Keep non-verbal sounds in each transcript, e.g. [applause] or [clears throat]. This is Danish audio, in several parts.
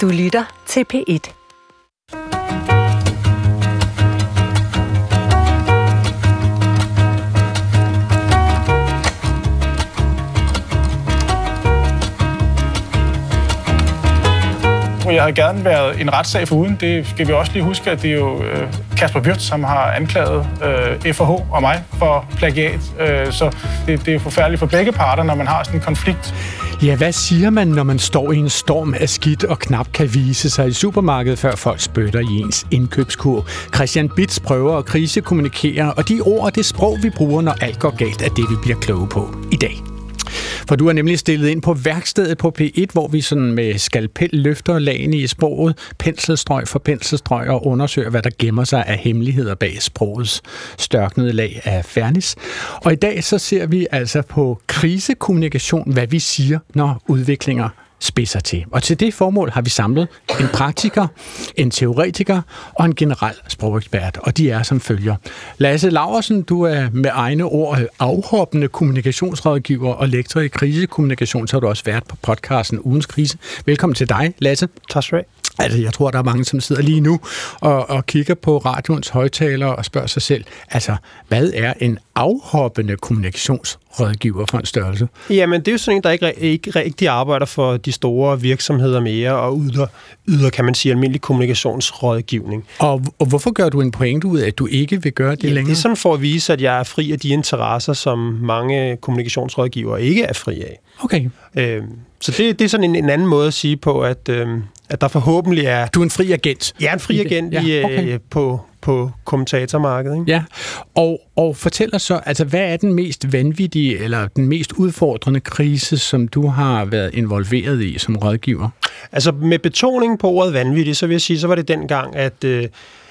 Du lytter til P1. Jeg havde gerne været en retssag for uden. Det skal vi også lige huske, at det er jo øh, Kasper Wirt, som har anklaget øh, FH og mig for plagiat. Øh, så det, det er forfærdeligt for begge parter, når man har sådan en konflikt. Ja, hvad siger man, når man står i en storm af skidt og knap kan vise sig i supermarkedet, før folk spytter i ens indkøbskur? Christian Bits prøver at krisekommunikere, og de ord og det sprog, vi bruger, når alt går galt, er det, vi bliver kloge på i dag. For du er nemlig stillet ind på værkstedet på P1, hvor vi sådan med skalpel løfter lagene i sproget, penselstrøg for penselstrøg og undersøger, hvad der gemmer sig af hemmeligheder bag sprogets størknede lag af fernis. Og i dag så ser vi altså på krisekommunikation, hvad vi siger, når udviklinger spidser til. Og til det formål har vi samlet en praktiker, en teoretiker og en generel sprogekspert, og de er som følger. Lasse Laversen, du er med egne ord afhoppende kommunikationsrådgiver og lektor i krisekommunikation, så har du også været på podcasten Ugens Krise. Velkommen til dig, Lasse. Tak skal du have. Altså, jeg tror, der er mange, som sidder lige nu og, og kigger på radioens højtaler og spørger sig selv, altså, hvad er en afhoppende kommunikationsrådgiver for en størrelse? Jamen, det er jo sådan en, der ikke, ikke rigtig arbejder for de store virksomheder mere og yder, yder kan man sige, almindelig kommunikationsrådgivning. Og, og hvorfor gør du en pointe ud af, at du ikke vil gøre det ja, længere? Det er sådan for at vise, at jeg er fri af de interesser, som mange kommunikationsrådgivere ikke er fri af. Okay. Øh, så det, det er sådan en, en anden måde at sige på, at, øh, at der forhåbentlig er... Du er en fri agent? Ja, en fri agent ja, i, okay. øh, på, på kommentatormarkedet. Ikke? Ja, og, og fortæl os så, altså hvad er den mest vanvittige eller den mest udfordrende krise, som du har været involveret i som rådgiver? Altså med betoning på ordet vanvittig, så vil jeg sige, så var det dengang, at... Øh,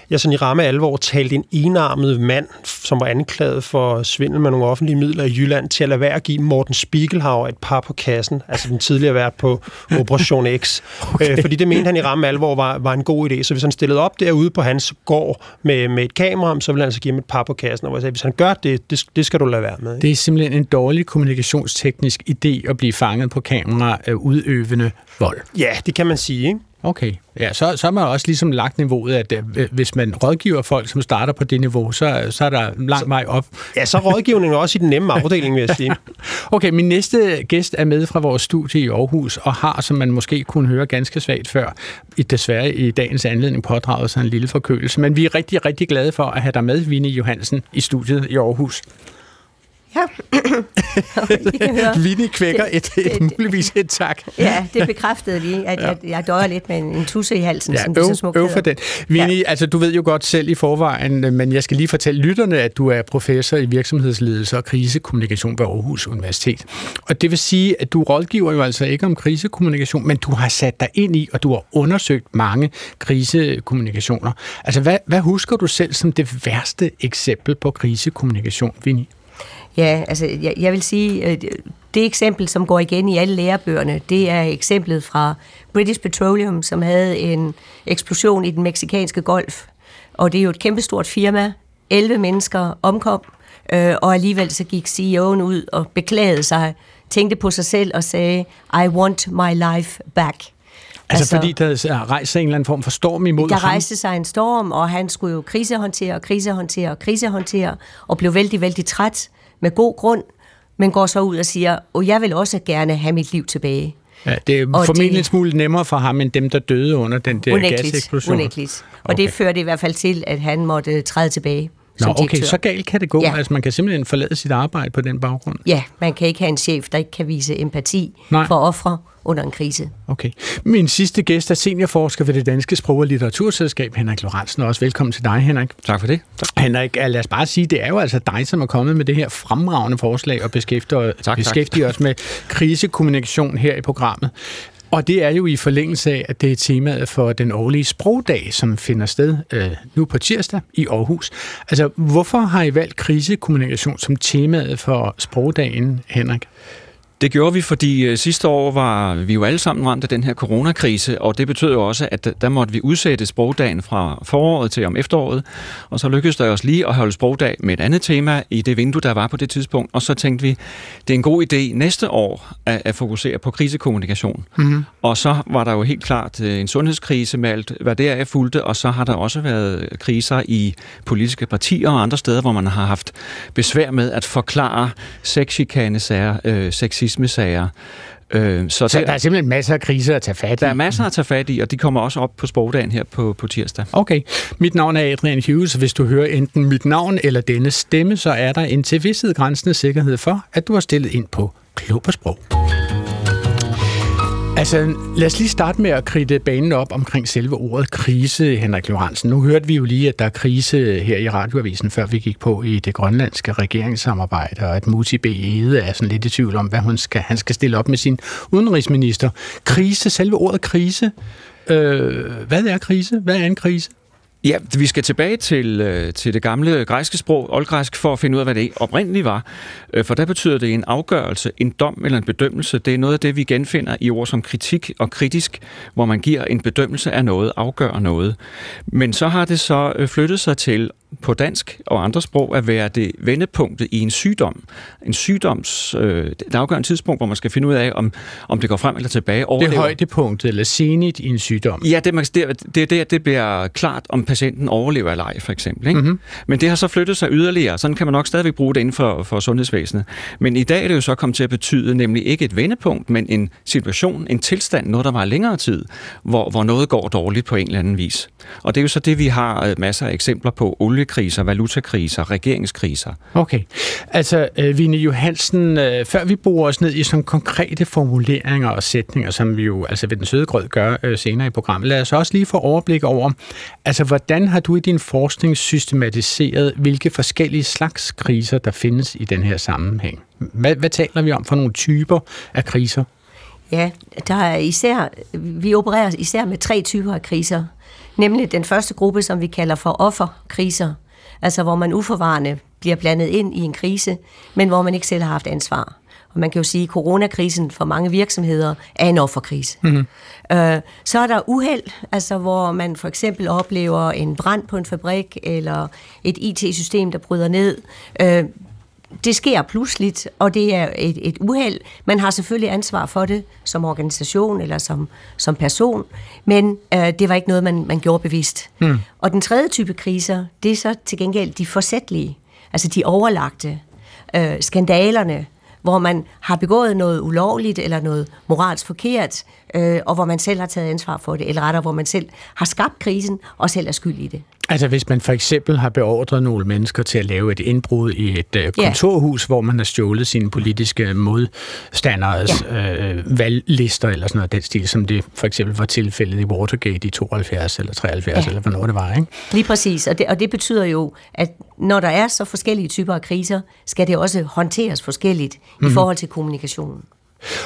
jeg sådan i ramme alvor talte en enarmet mand, som var anklaget for svindel med nogle offentlige midler i Jylland, til at lade være at give Morten Spiegelhauer et par på kassen, altså den tidligere vært på [laughs] Operation X. okay. øh, fordi det mente han i ramme alvor var, var en god idé. Så hvis han stillede op derude på hans gård med, med et kamera, så ville han altså give ham et par på kassen. Og jeg sagde, hvis han gør det, det, det skal du lade være med. Ikke? Det er simpelthen en dårlig kommunikationsteknisk idé at blive fanget på kamera af udøvende vold. Ja, det kan man sige, ikke? Okay, ja, så, så har man også ligesom lagt niveauet, at øh, hvis man rådgiver folk, som starter på det niveau, så, så er der lang vej op. Ja, så er rådgivningen også i den nemme afdeling, vil jeg sige. [laughs] okay, min næste gæst er med fra vores studie i Aarhus, og har, som man måske kunne høre ganske svagt før, i, desværre i dagens anledning pådraget sig en lille forkølelse. Men vi er rigtig, rigtig glade for at have dig med, Vinnie Johansen, i studiet i Aarhus. Ja, [laughs] I kan høre. Vinnie kvækker et, et, et, muligvis et tak. Ja, det bekræftede lige, at jeg, jeg døjer lidt med en tusse i halsen, ja, som øv, det så smukt øv for den. Vinnie, ja. altså du ved jo godt selv i forvejen, men jeg skal lige fortælle lytterne, at du er professor i virksomhedsledelse og krisekommunikation ved Aarhus Universitet. Og det vil sige, at du rådgiver jo altså ikke om krisekommunikation, men du har sat dig ind i, og du har undersøgt mange krisekommunikationer. Altså hvad, hvad husker du selv som det værste eksempel på krisekommunikation, Vinnie? Ja, altså jeg, jeg vil sige, øh, det eksempel, som går igen i alle lærebøgerne, det er eksemplet fra British Petroleum, som havde en eksplosion i den meksikanske golf. Og det er jo et kæmpestort firma. 11 mennesker omkom, øh, og alligevel så gik CEO'en ud og beklagede sig, tænkte på sig selv og sagde, I want my life back. Altså, altså fordi der rejste en eller anden form for storm imod der ham? Der rejste sig en storm, og han skulle jo krisehåndtere, krisehåndtere, krisehåndtere, og blev vældig, vældig træt med god grund, men går så ud og siger, og jeg vil også gerne have mit liv tilbage. Ja, det er og formentlig det, en smule nemmere for ham, end dem, der døde under den der gaseksplosion. Unægteligt. Og okay. det førte i hvert fald til, at han måtte træde tilbage. Nå, okay, så galt kan det gå. Ja. Altså, man kan simpelthen forlade sit arbejde på den baggrund. Ja, man kan ikke have en chef, der ikke kan vise empati Nej. for ofre under en krise. Okay. Min sidste gæst er seniorforsker ved det Danske Sprog- og Litteraturselskab, Henrik Lorentzen. Også velkommen til dig, Henrik. Tak for det. Tak. Henrik, lad os bare sige, det er jo altså dig, som er kommet med det her fremragende forslag og beskæftiger, tak, beskæftiger tak. os med krisekommunikation her i programmet. Og det er jo i forlængelse af, at det er temaet for den årlige sprogdag, som finder sted øh, nu på tirsdag i Aarhus. Altså, hvorfor har I valgt krisekommunikation som temaet for sprogdagen, Henrik? Det gjorde vi, fordi øh, sidste år var vi jo alle sammen ramt af den her coronakrise, og det betød jo også, at der måtte vi udsætte sprogdagen fra foråret til om efteråret, og så lykkedes det os lige at holde sprogdag med et andet tema i det vindue, der var på det tidspunkt, og så tænkte vi, det er en god idé næste år at, at fokusere på krisekommunikation. Mm-hmm. Og så var der jo helt klart øh, en sundhedskrise med alt, hvad der er fulgte, og så har der også været kriser i politiske partier og andre steder, hvor man har haft besvær med at forklare sexchikane-sager, øh, sexisme-sager. Øh, så, så der, der er simpelthen masser af kriser at tage fat i? Der er masser at tage fat i, og de kommer også op på sprogdagen her på, på tirsdag. Okay. Mit navn er Adrian Hughes. Hvis du hører enten mit navn eller denne stemme, så er der en til vidshed grænsende sikkerhed for, at du har stillet ind på Klog på Sprog. Altså, lad os lige starte med at kridte banen op omkring selve ordet krise, Henrik Lorentzen. Nu hørte vi jo lige, at der er krise her i radioavisen, før vi gik på i det grønlandske regeringssamarbejde, og at Musi B. Ede er sådan lidt i tvivl om, hvad hun skal, han skal stille op med sin udenrigsminister. Krise, selve ordet krise. Øh, hvad er krise? Hvad er en krise? Ja, vi skal tilbage til, øh, til det gamle græske sprog, oldgræsk, for at finde ud af, hvad det oprindeligt var. Øh, for der betyder det en afgørelse, en dom eller en bedømmelse. Det er noget af det, vi genfinder i ord som kritik og kritisk, hvor man giver en bedømmelse af noget, afgør noget. Men så har det så øh, flyttet sig til på dansk og andre sprog at være det vendepunktet i en sygdom. En sygdoms, øh, det afgørende tidspunkt, hvor man skal finde ud af, om, om det går frem eller tilbage. Overlever. Det er højdepunktet, eller senigt i en sygdom. Ja, det, man, det, det, det, det bliver klart, om patienten overlever eller ej, for eksempel. Ikke? Mm-hmm. Men det har så flyttet sig yderligere. Sådan kan man nok stadigvæk bruge det inden for, for sundhedsvæsenet. Men i dag er det jo så kommet til at betyde nemlig ikke et vendepunkt, men en situation, en tilstand, noget der var længere tid, hvor, hvor noget går dårligt på en eller anden vis. Og det er jo så det, vi har øh, masser af eksempler på. Oliekriser, valutakriser, regeringskriser. Okay. Altså, øh, Vine Johansen, øh, før vi bruger os ned i sådan konkrete formuleringer og sætninger, som vi jo altså ved den søde grød gør senere i programmet, lad os også lige få overblik over, altså hvordan har du i din forskning systematiseret, hvilke forskellige slags kriser, der findes i den her sammenhæng? Hvad, hvad taler vi om for nogle typer af kriser? Ja, der er især, vi opererer især med tre typer af kriser. Nemlig den første gruppe, som vi kalder for offerkriser, altså hvor man uforvarende bliver blandet ind i en krise, men hvor man ikke selv har haft ansvar. Og man kan jo sige, at coronakrisen for mange virksomheder er en offerkrise. Mm-hmm. Øh, så er der uheld, altså hvor man for eksempel oplever en brand på en fabrik, eller et IT-system, der bryder ned. Øh, det sker pludseligt, og det er et, et uheld. Man har selvfølgelig ansvar for det som organisation eller som, som person, men øh, det var ikke noget, man, man gjorde bevidst. Hmm. Og den tredje type kriser, det er så til gengæld de forsætlige, altså de overlagte, øh, skandalerne, hvor man har begået noget ulovligt eller noget moralsk forkert, øh, og hvor man selv har taget ansvar for det, eller rettere, hvor man selv har skabt krisen og selv er skyld i det. Altså hvis man for eksempel har beordret nogle mennesker til at lave et indbrud i et uh, kontorhus, ja. hvor man har stjålet sine politiske modstanderes ja. øh, valglister eller sådan noget den stil, som det for eksempel var tilfældet i Watergate i 72 eller 73 ja. eller hvornår det var, ikke? Lige præcis, og det, og det betyder jo, at når der er så forskellige typer af kriser, skal det også håndteres forskelligt mm-hmm. i mhm. forhold til kommunikationen.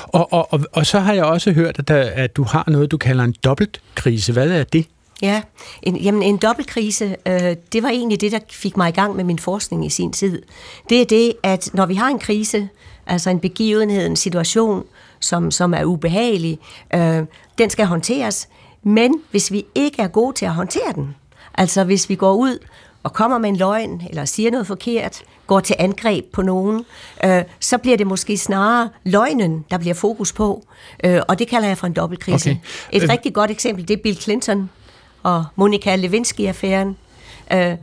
Og, og, og, og så har jeg også hørt, at, der, at du har noget, du kalder en dobbeltkrise. Hvad er det? Ja, en, jamen en dobbeltkrise, øh, det var egentlig det, der fik mig i gang med min forskning i sin tid. Det er det, at når vi har en krise, altså en begivenhed, en situation, som, som er ubehagelig, øh, den skal håndteres. Men hvis vi ikke er gode til at håndtere den, altså hvis vi går ud og kommer med en løgn, eller siger noget forkert, går til angreb på nogen, øh, så bliver det måske snarere løgnen, der bliver fokus på. Øh, og det kalder jeg for en dobbeltkrise. Okay. Et øh. rigtig godt eksempel, det er Bill Clinton og Monika Lewinsky-affæren. Øh,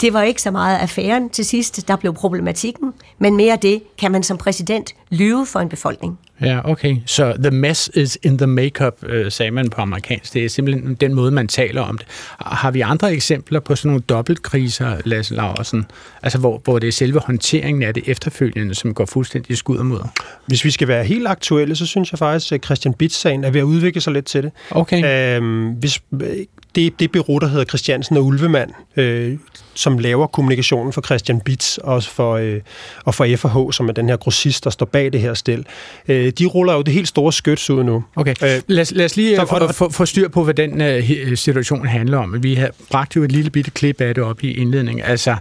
det var ikke så meget affæren til sidst, der blev problematikken, men mere det, kan man som præsident lyve for en befolkning. Ja, okay. Så the mess is in the makeup, øh, sagde man på amerikansk. Det er simpelthen den måde, man taler om det. Har vi andre eksempler på sådan nogle dobbeltkriser, Lasse Laursen? Altså, hvor, hvor det er selve håndteringen af det efterfølgende, som går fuldstændig skud og mudder? Hvis vi skal være helt aktuelle, så synes jeg faktisk, at Christian Bitz-sagen er ved at udvikle sig lidt til det. Okay. Øhm, hvis, det, det bureau, der hedder Christiansen og Ulvemand, øh, som laver kommunikationen for Christian Bits og for, øh, og for FH, som er den her grossist, der står bag det her stil. Øh, de ruller jo det helt store skøts ud nu. Okay, øh, lad, lad os lige så, få, få styr på, hvad den uh, situation handler om. Vi har bragt jo et lille bitte klip af det op i indledningen. Altså,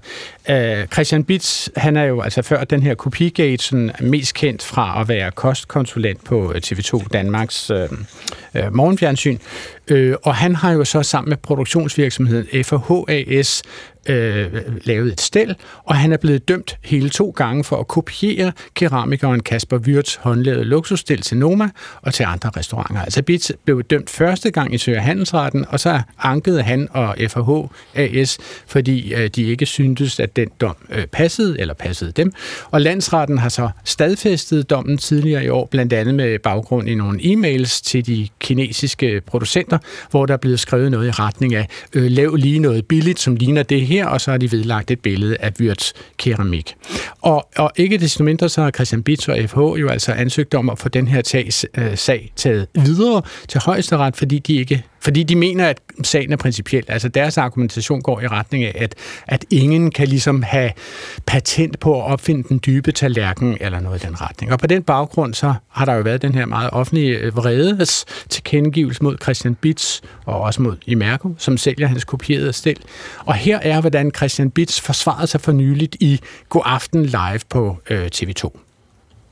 uh, Christian Bits, han er jo altså før den her kopigate sådan, mest kendt fra at være kostkonsulent på TV2 Danmarks uh, uh, morgenfjernsyn. Uh, og han har jo så sammen med produktionsvirksomheden FHAS øh, lavet et stel, og han er blevet dømt hele to gange for at kopiere keramikeren Kasper Wirts håndlavede luksusstel til Noma og til andre restauranter. Altså Bits blev dømt første gang i Søger Handelsretten, og så ankede han og FH AS, fordi øh, de ikke syntes, at den dom øh, passede, eller passede dem. Og landsretten har så stadfæstet dommen tidligere i år, blandt andet med baggrund i nogle e-mails til de kinesiske producenter, hvor der er blevet skrevet noget i retning af, øh, lav lige noget billigt, som ligner det her, og så har de vedlagt et billede af Wirts keramik. Og, og ikke desto mindre, så har Christian Bitz og FH jo altså ansøgt om at få den her tags, øh, sag taget videre til højesteret, fordi de ikke fordi de mener, at sagen er principiel. Altså deres argumentation går i retning af, at, at ingen kan ligesom have patent på at opfinde den dybe tallerken eller noget i den retning. Og på den baggrund så har der jo været den her meget offentlige øh, vredes tilkendegivelse mod Christian Bits og også mod Imerco, som sælger hans kopierede stil. Og her er, hvordan Christian Bits forsvarede sig for nyligt i God Aften Live på øh, TV2.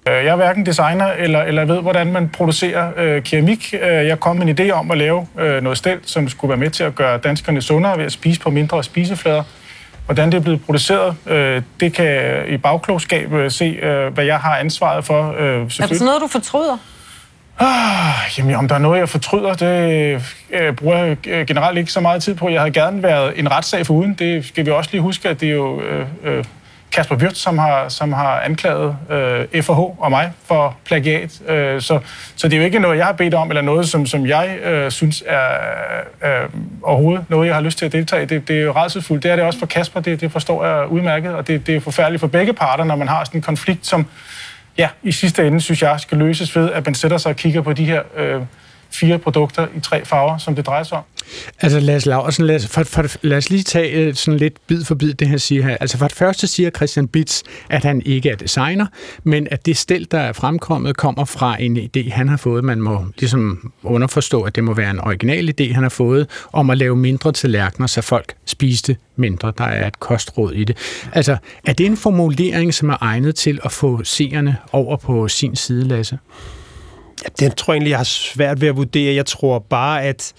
Øh, jeg er hverken designer eller, eller ved, hvordan man producerer øh, keramik. Øh, jeg kom med en idé om at lave øh, noget stel, som skulle være med til at gøre danskerne sundere ved at spise på mindre spiseflader. Hvordan det er blevet produceret, øh, det kan i bagklogskab øh, se, øh, hvad jeg har ansvaret for. Øh, er det sådan noget, du fortryder? Ah, jamen, om der er noget, jeg fortryder, det øh, bruger jeg generelt ikke så meget tid på. Jeg havde gerne været en retssag for uden. Det skal vi også lige huske, at det er jo øh, øh, Kasper Wirtz, som har, som har anklaget øh, FH og mig for plagiat. Øh, så, så det er jo ikke noget, jeg har bedt om, eller noget, som, som jeg øh, synes er øh, overhovedet noget, jeg har lyst til at deltage i. Det, det er jo redselsfuldt. Det er det også for Kasper, det, det forstår jeg udmærket, og det, det er forfærdeligt for begge parter, når man har sådan en konflikt, som ja, i sidste ende, synes jeg, skal løses ved, at man sætter sig og kigger på de her øh, fire produkter i tre farver, som det drejer sig om. Altså Lars Laursen, lad os, for, for, lad os lige tage øh, sådan lidt bid for bid det, han siger her. Altså for det første siger Christian Bits, at han ikke er designer, men at det stel, der er fremkommet, kommer fra en idé, han har fået. Man må ligesom underforstå, at det må være en original idé, han har fået, om at lave mindre tallerkener, så folk spiste mindre. Der er et kostråd i det. Altså, er det en formulering, som er egnet til at få seerne over på sin side, Lasse? Ja, den tror jeg egentlig, jeg har svært ved at vurdere. Jeg tror bare, at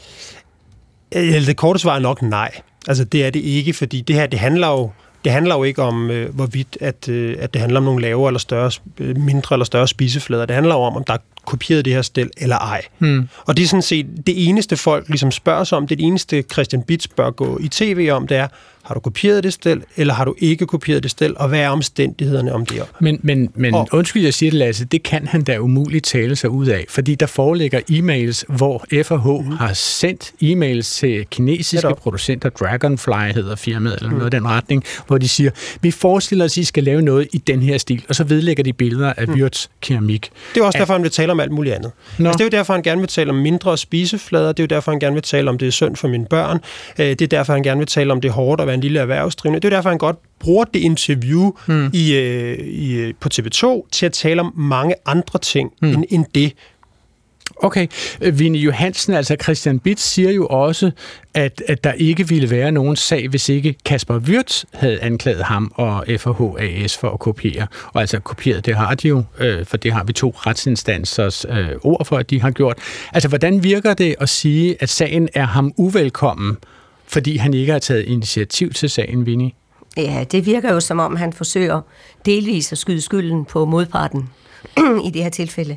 det korte svar er nok nej. Altså, det er det ikke, fordi det her, det handler jo det handler jo ikke om, øh, hvorvidt at, øh, at det handler om nogle lavere eller større, øh, mindre eller større spiseflader. Det handler jo om, om der er kopieret det her stel eller ej. Hmm. Og det er sådan set det eneste folk ligesom spørger sig om, det, er det eneste Christian Bits bør gå i tv om, det er, har du kopieret det stel, eller har du ikke kopieret det stel, og hvad er omstændighederne om det? Men, men, men og, undskyld, jeg siger det, Lasse, det kan han da umuligt tale sig ud af, fordi der foreligger e-mails, hvor FH mm. har sendt e-mails til kinesiske producenter, Dragonfly hedder firmaet, eller mm. noget i den retning, hvor de siger, vi forestiller os, at I skal lave noget i den her stil, og så vedlægger de billeder af mm. keramik. Det er også derfor, han vil tale om alt muligt andet. Altså, det er jo derfor, han gerne vil tale om mindre spiseflader, det er jo derfor, han gerne vil tale om, det er synd for mine børn, øh, det er derfor, han gerne vil tale om, det er hårdt at være en lille erhvervsdrivende. Det er derfor, han godt bruger det interview mm. i, øh, i, på TV2 til at tale om mange andre ting mm. end, end det. Okay. Øh, Vinnie Johansen, altså Christian Bitz, siger jo også, at, at der ikke ville være nogen sag, hvis ikke Kasper Wirtz havde anklaget ham og FHAS for at kopiere. Og altså kopieret, det har de jo, øh, for det har vi to retsinstansers øh, ord for, at de har gjort. Altså, hvordan virker det at sige, at sagen er ham uvelkommen, fordi han ikke har taget initiativ til sagen, Vinnie? Ja, det virker jo som om, han forsøger delvis at skyde skylden på modparten [clears throat] i det her tilfælde.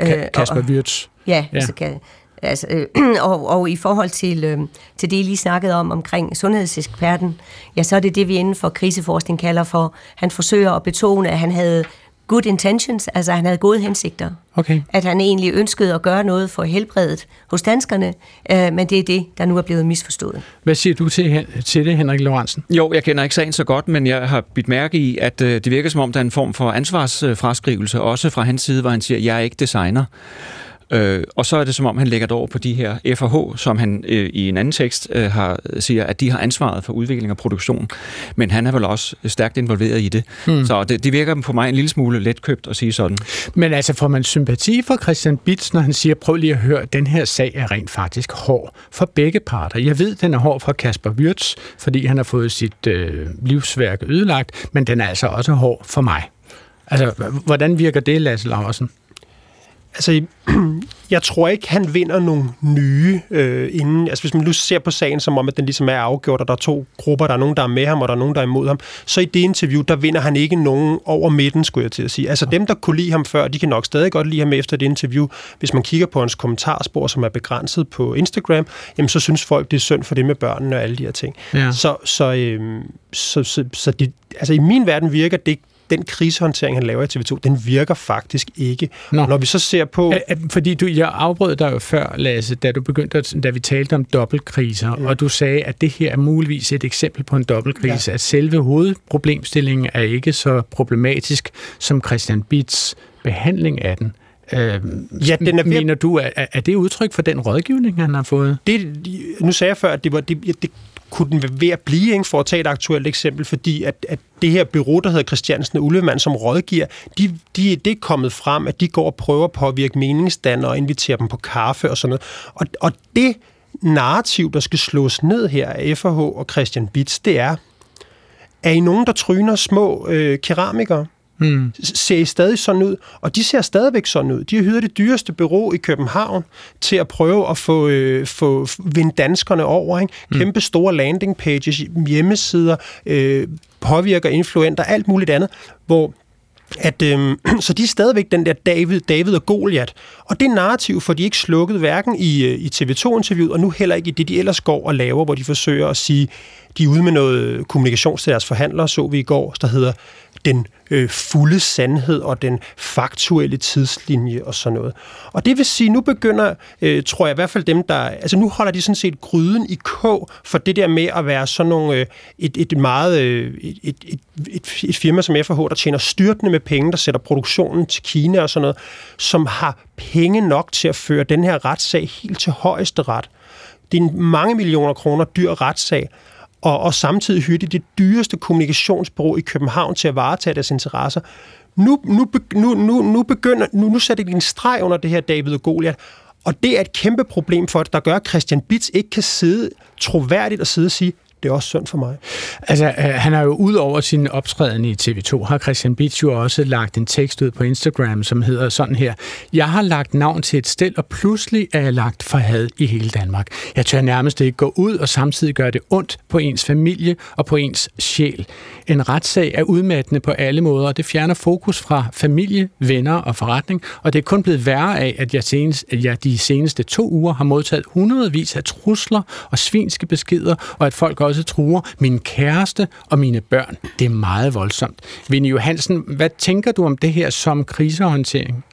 Ka- Kasper Wirtz. Ja, ja. Altså, kan, altså, øh, [clears throat] og, og i forhold til, øh, til det, I lige snakkede om omkring sundhedseksperten, ja, så er det det, vi inden for kriseforskning kalder for, han forsøger at betone, at han havde good intentions, altså han havde gode hensigter. Okay. At han egentlig ønskede at gøre noget for helbredet hos danskerne, øh, men det er det, der nu er blevet misforstået. Hvad siger du til, til det, Henrik Lorentzen? Jo, jeg kender ikke sagen så godt, men jeg har bidt mærke i, at øh, det virker som om, der er en form for ansvarsfraskrivelse, også fra hans side, hvor han siger, jeg er ikke designer. Øh, og så er det som om, han lægger det over på de her FH, som han øh, i en anden tekst øh, har, siger, at de har ansvaret for udvikling og produktion. Men han er vel også stærkt involveret i det. Mm. Så det, det virker på mig en lille smule letkøbt at sige sådan. Men altså får man sympati for Christian Bits, når han siger, prøv lige at høre, den her sag er rent faktisk hård for begge parter. Jeg ved, den er hård for Kasper Wirtz, fordi han har fået sit øh, livsværk ødelagt, men den er altså også hård for mig. Altså, hvordan virker det, Lasse Laversen? Altså, [clears throat] jeg tror ikke, han vinder nogle nye øh, inden. Altså, hvis man nu ser på sagen som om, at den ligesom er afgjort, og der er to grupper, der er nogen, der er med ham, og der er nogen, der er imod ham, så i det interview, der vinder han ikke nogen over midten, skulle jeg til at sige. Altså, dem, der kunne lide ham før, de kan nok stadig godt lide ham efter det interview. Hvis man kigger på hans kommentarspor, som er begrænset på Instagram, jamen, så synes folk, det er synd for det med børnene og alle de her ting. Ja. Så, så, øh, så, så, så det, altså, i min verden virker det den krisehåndtering, han laver i TV2, den virker faktisk ikke. Nå. Når vi så ser på... Æ, fordi du, jeg afbrød dig jo før, Lasse, da du begyndte, at, da vi talte om dobbeltkriser, ja. og du sagde, at det her er muligvis et eksempel på en dobbeltkrise, ja. at selve hovedproblemstillingen er ikke så problematisk som Christian Bits behandling af den. Øh, ja, den er. Mener du, er, er det udtryk for den rådgivning, han har fået? Det, nu sagde jeg før, at det, var, det, det, kunne den være ved at blive, ikke, for at tage et aktuelt eksempel, fordi at, at det her bureau, der hedder Christiansen og Ullemann, som rådgiver, de, de, det er kommet frem, at de går og prøver at påvirke meningsdannere og invitere dem på kaffe og sådan noget. Og, og det narrativ, der skal slås ned her af FH og Christian Bits, det er, er I nogen, der tryner små øh, keramikere? Mm. ser stadig sådan ud, og de ser stadigvæk sådan ud. De har hyret det dyreste bureau i København til at prøve at få, øh, få vinde danskerne over. Ikke? Mm. Kæmpe store landing pages, hjemmesider, øh, påvirker influenter, alt muligt andet, hvor at, øh, [clears throat] så de er stadigvæk den der David, David og Goliat. Og det narrativ får de ikke slukket hverken i, øh, i TV2-interviewet, og nu heller ikke i det, de ellers går og laver, hvor de forsøger at sige, de er ude med noget kommunikation til deres forhandlere, så vi i går, der hedder den øh, fulde sandhed og den faktuelle tidslinje og sådan noget. Og det vil sige, nu begynder, øh, tror jeg i hvert fald dem, der... Altså nu holder de sådan set gryden i kog for det der med at være sådan nogle... Øh, et, et meget... Øh, et, et, et, et, et firma som FH, der tjener styrtende med penge, der sætter produktionen til Kina og sådan noget, som har penge nok til at føre den her retssag helt til højeste ret. Det er en mange millioner kroner dyr retssag, og, og samtidig hyrde det dyreste kommunikationsbureau i København til at varetage deres interesser. Nu, nu, nu, nu, nu, begynder, nu, nu sætter de en streg under det her David og Goliath, og det er et kæmpe problem for det, der gør, at Christian Bits ikke kan sidde troværdigt og sidde og sige, det er også synd for mig. Altså, øh, han har jo ud over sin optræden i TV2, har Christian Bitsch jo også lagt en tekst ud på Instagram, som hedder sådan her. Jeg har lagt navn til et sted, og pludselig er jeg lagt for had i hele Danmark. Jeg tør nærmest ikke gå ud og samtidig gør det ondt på ens familie og på ens sjæl. En retssag er udmattende på alle måder, og det fjerner fokus fra familie, venner og forretning, og det er kun blevet værre af, at jeg, senest, at jeg de seneste to uger har modtaget hundredvis af trusler og svinske beskeder, og at folk også truer min kæreste og mine børn. Det er meget voldsomt. Vinnie Johansen, hvad tænker du om det her som krisehåndtering?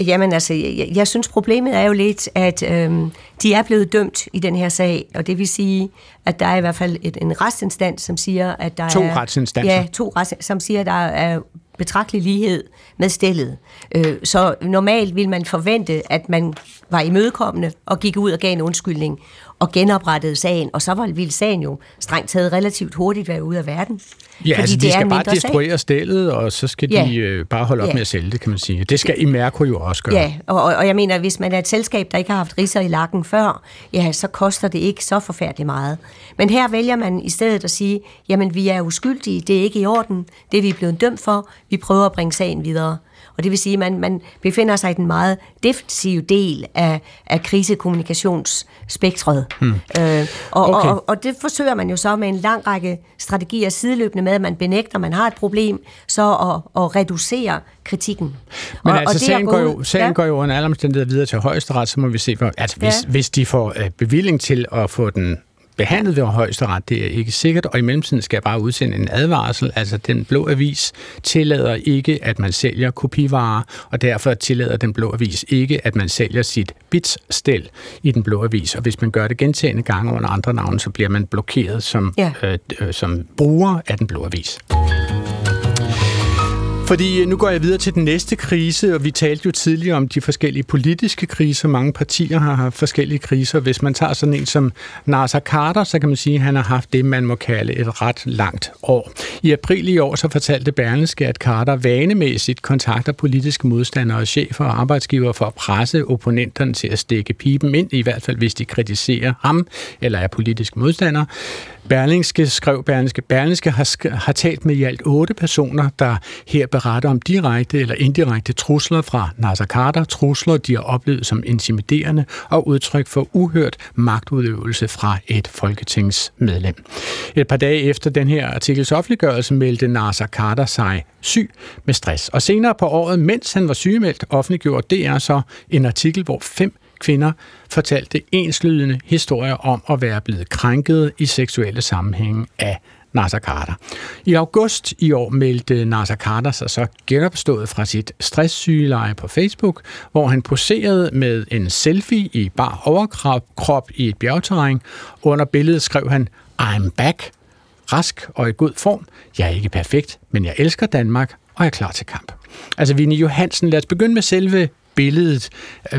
Jamen altså, jeg, jeg synes problemet er jo lidt, at øhm, de er blevet dømt i den her sag, og det vil sige, at der er i hvert fald et, en retsinstans, som siger, at der to er... To retsinstanser? Ja, to retsinstanser, som siger, at der er betragtelig lighed med stillet. Øh, så normalt vil man forvente, at man var imødekommende og gik ud og gav en undskyldning og genoprettede sagen, og så ville sagen jo strengt taget relativt hurtigt være ude af verden. Ja, fordi altså de det skal bare destruere stillet, og så skal ja. de øh, bare holde op ja. med at sælge det, kan man sige. Det skal Imerco jo også gøre. Ja, og, og jeg mener, hvis man er et selskab, der ikke har haft riser i lakken før, ja, så koster det ikke så forfærdeligt meget. Men her vælger man i stedet at sige, jamen vi er uskyldige, det er ikke i orden, det er vi blevet dømt for, vi prøver at bringe sagen videre. Og det vil sige, at man, man befinder sig i den meget defensive del af, af krisekommunikationsspektret. Hmm. Øh, og, okay. og, og det forsøger man jo så med en lang række strategier sideløbende med, at man benægter, at man har et problem, så at, at reducere kritikken. Men og, altså, og sagen, går jo, sagen ja. går jo under alle omstændigheder videre til højesteret, så må vi se, hvor, altså, hvis, ja. hvis de får øh, bevilling til at få den behandlet ved højesteret, det er ikke sikkert, og i mellemtiden skal jeg bare udsende en advarsel. Altså, den blå avis tillader ikke, at man sælger kopivarer, og derfor tillader den blå avis ikke, at man sælger sit bitstel i den blå avis. Og hvis man gør det gentagende gange under andre navne, så bliver man blokeret som, ja. øh, øh, som bruger af den blå avis. Fordi øh, nu går jeg videre til den næste krise, og vi talte jo tidligere om de forskellige politiske kriser. Mange partier har haft forskellige kriser. Hvis man tager sådan en som Nasser Carter, så kan man sige, at han har haft det, man må kalde et ret langt år. I april i år så fortalte Berlingske, at Carter vanemæssigt kontakter politiske modstandere, chefer og arbejdsgiver for at presse opponenterne til at stikke pipen ind, i hvert fald hvis de kritiserer ham eller er politiske modstandere. Berlingske skrev Berlingske. Berlingske har, har talt med i alt otte personer, der her beretter om direkte eller indirekte trusler fra Nasser Carter. Trusler, de har oplevet som intimiderende og udtryk for uhørt magtudøvelse fra et folketingsmedlem. Et par dage efter den her artikels offentliggørelse meldte Nasser Carter sig syg med stress. Og senere på året, mens han var sygemeldt, offentliggjorde DR så en artikel, hvor fem kvinder fortalte enslydende historier om at være blevet krænket i seksuelle sammenhænge af Nasser Carter. I august i år meldte Nasser Carter sig så genopstået fra sit stresssygeleje på Facebook, hvor han poserede med en selfie i bar overkrop i et bjergterræn. Under billedet skrev han, I'm back, rask og i god form. Jeg er ikke perfekt, men jeg elsker Danmark og er klar til kamp. Altså, Vinnie Johansen, lad os begynde med selve billedet.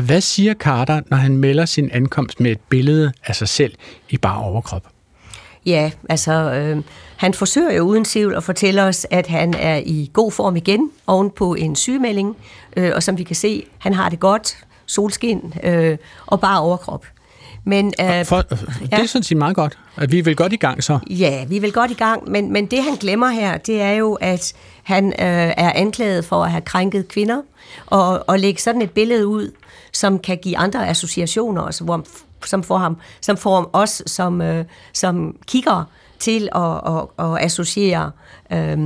Hvad siger Carter, når han melder sin ankomst med et billede af sig selv i bare overkrop? Ja, altså, øh, han forsøger jo uden tvivl at fortælle os, at han er i god form igen, ovenpå en sygemelding, øh, og som vi kan se, han har det godt, solskin øh, og bare overkrop. Men, øh, For, det ja. er sådan set meget godt, at vi vil godt i gang så. Ja, vi vil godt i gang, men, men det han glemmer her, det er jo, at han øh, er anklaget for at have krænket kvinder, og, og lægge sådan et billede ud, som kan give andre associationer, altså, hvor, som får ham, som får os som, øh, som kigger til at, at, at associere øh,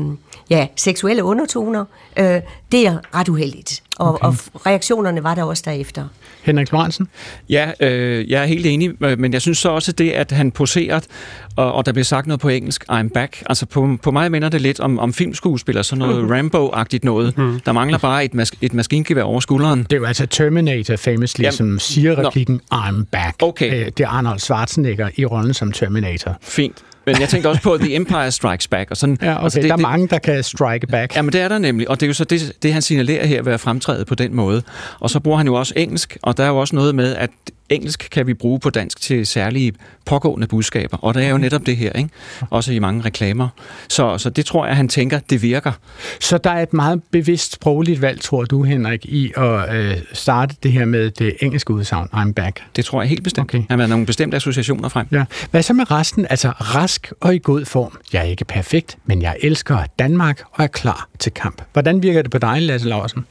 ja, seksuelle undertoner, øh, det er ret uheldigt. Og, okay. og reaktionerne var der også derefter. Henrik Lorentzen? Ja, øh, jeg er helt enig, øh, men jeg synes så også det, at han poserer, og, og der bliver sagt noget på engelsk, I'm back. Altså på, på mig minder det lidt om, om filmskuespiller, sådan noget mm. Rambo-agtigt noget. Mm. Der mangler bare et, mas- et maskingevær over skulderen. Det er jo altså Terminator famously, Jamen, som siger replikken, no. I'm back. Okay. Øh, det er Arnold Schwarzenegger i rollen som Terminator. Fint. Men jeg tænkte også på The Empire Strikes Back. Og sådan, ja, okay. altså det, der er mange, der kan strike back. Ja, men det er der nemlig. Og det er jo så det, det han signalerer her ved at fremtræde på den måde. Og så bruger han jo også engelsk, og der er jo også noget med, at engelsk kan vi bruge på dansk til særlige pågående budskaber, og det er jo netop det her, ikke? også i mange reklamer. Så, så det tror jeg, han tænker, det virker. Så der er et meget bevidst sprogligt valg, tror du, Henrik, i at øh, starte det her med det engelske udsagn, I'm back? Det tror jeg helt bestemt. Okay. Han har nogle bestemte associationer frem. Ja. Hvad så med resten? Altså frisk og i god form. Jeg er ikke perfekt, men jeg elsker Danmark og er klar til kamp. Hvordan virker det på dig, Lasse Larsen?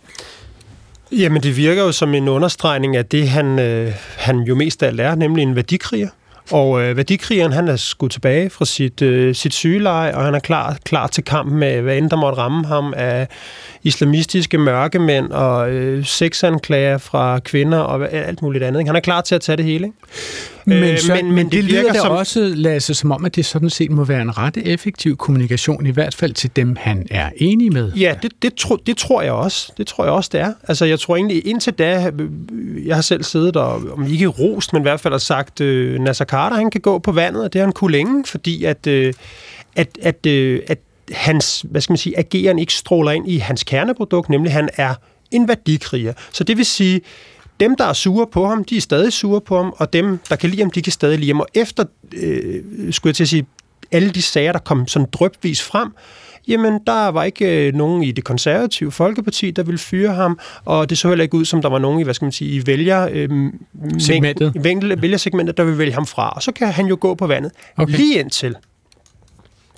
Jamen, det virker jo som en understregning af det, han, øh, han jo mest af alt er, nemlig en værdikriger. Og øh, værdikrigeren, han er skudt tilbage fra sit, øh, sit sygeleje, og han er klar, klar til kamp med, hvad end der måtte ramme ham af islamistiske mørkemænd og øh, sexanklager fra kvinder og alt muligt andet. Ikke? Han er klar til at tage det hele. Ikke? Men, øh, så, men, men, men det, det lyder da som... også, Lasse, som om, at det sådan set må være en ret effektiv kommunikation, i hvert fald til dem, han er enig med. Ja, det, det, tro, det tror jeg også. Det tror jeg også, det er. Altså, jeg tror egentlig, indtil da, jeg har selv siddet og, om ikke rost, men i hvert fald har sagt, øh, Nasser Carter, han kan gå på vandet, og det har han kunne længe, fordi at, øh, at, at, øh, at hans, hvad skal man sige, ageren ikke stråler ind i hans kerneprodukt, nemlig han er en værdikriger. Så det vil sige, dem, der er sure på ham, de er stadig sure på ham, og dem, der kan lide ham, de kan stadig lide ham. Og efter, øh, skulle jeg til at sige, alle de sager, der kom sådan drøbvis frem, jamen der var ikke øh, nogen i det konservative Folkeparti, der ville fyre ham, og det så heller ikke ud, som der var nogen i, hvad skal man sige, i vælger, øh, segmentet. Mængde, vælgersegmentet, der vil vælge ham fra. Og så kan han jo gå på vandet. Okay. Lige indtil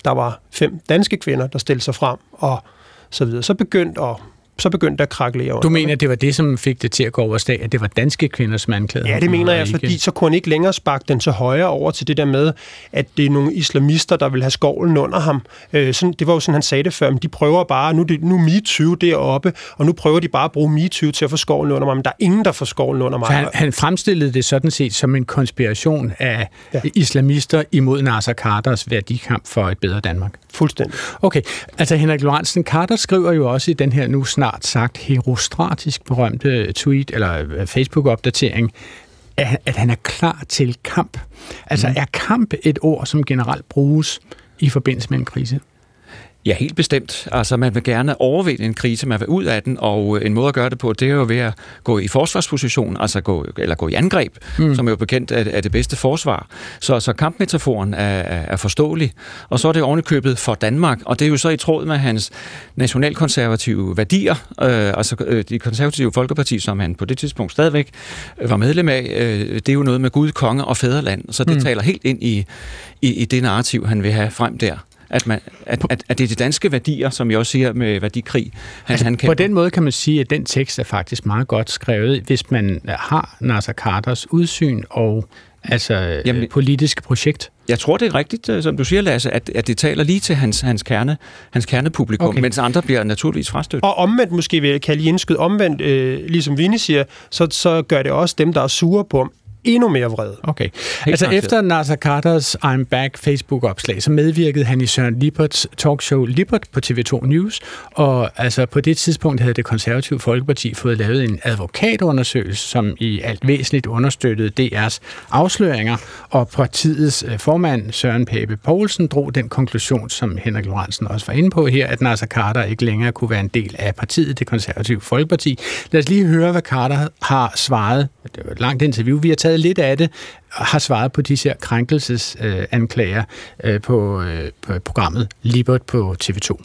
der var fem danske kvinder, der stillede sig frem, og så videre. Så begyndte at så begyndte der at kraklere over. Du mener, at det var det, som fik det til at gå over stag, at det var danske kvinder, som anklagede Ja, det mener jeg, ikke... fordi så kunne han ikke længere sparke den så højere over til det der med, at det er nogle islamister, der vil have skovlen under ham. Øh, sådan, det var jo sådan, han sagde det før, men de prøver bare, nu, det, nu MeToo deroppe, og nu prøver de bare at bruge MeToo til at få skovlen under mig, men der er ingen, der får skovlen under mig. Så han, han fremstillede det sådan set som en konspiration af ja. islamister imod Nasser Carters værdikamp for et bedre Danmark. Fuldstændig. Okay, altså Henrik Lorentzen Carter skriver jo også i den her nu snart sagt herostratisk berømte tweet eller øh, Facebook-opdatering, at han er klar til kamp. Altså mm. er kamp et ord, som generelt bruges i forbindelse med en krise? Ja, helt bestemt. Altså, man vil gerne overvinde en krise, man vil ud af den, og en måde at gøre det på, det er jo ved at gå i forsvarsposition, altså gå, eller gå i angreb, mm. som er jo bekendt er, er det bedste forsvar. Så, så kampmetaforen er, er forståelig. Og så er det ovenikøbet for Danmark, og det er jo så i tråd med hans nationalkonservative værdier, øh, altså øh, de konservative folkeparti, som han på det tidspunkt stadigvæk var medlem af, øh, det er jo noget med Gud, konge og fædreland, så det mm. taler helt ind i, i, i det narrativ, han vil have frem der at, man, at, at, at det er de danske værdier, som jeg også siger med værdikrig, han, altså, han kan. På den måde kan man sige, at den tekst er faktisk meget godt skrevet, hvis man har Nasser Carters udsyn og altså Jamen, politiske projekt. Jeg tror, det er rigtigt, øh, som du siger, Lasse, at, at det taler lige til hans, hans, kerne, hans kernepublikum, okay. mens andre bliver naturligvis frastødt. Og omvendt måske, vil jeg kalde indskyde omvendt, øh, ligesom Vinnie siger, så, så gør det også dem, der er sure på ham, endnu mere vred. Okay. Helt altså efter Nasser Carters I'm Back Facebook-opslag, så medvirkede han i Søren Liperts talkshow Libert på TV2 News, og altså på det tidspunkt havde det konservative Folkeparti fået lavet en advokatundersøgelse, som i alt væsentligt understøttede DR's afsløringer, og partiets øh, formand Søren Pape Poulsen drog den konklusion, som Henrik Lorentzen også var inde på her, at Nasser Carter ikke længere kunne være en del af partiet, det konservative Folkeparti. Lad os lige høre, hvad Carter har svaret. Det var et langt interview, vi har taget lidt af det, har svaret på disse her krænkelsesanklager øh, på, øh, på programmet Libert på TV2.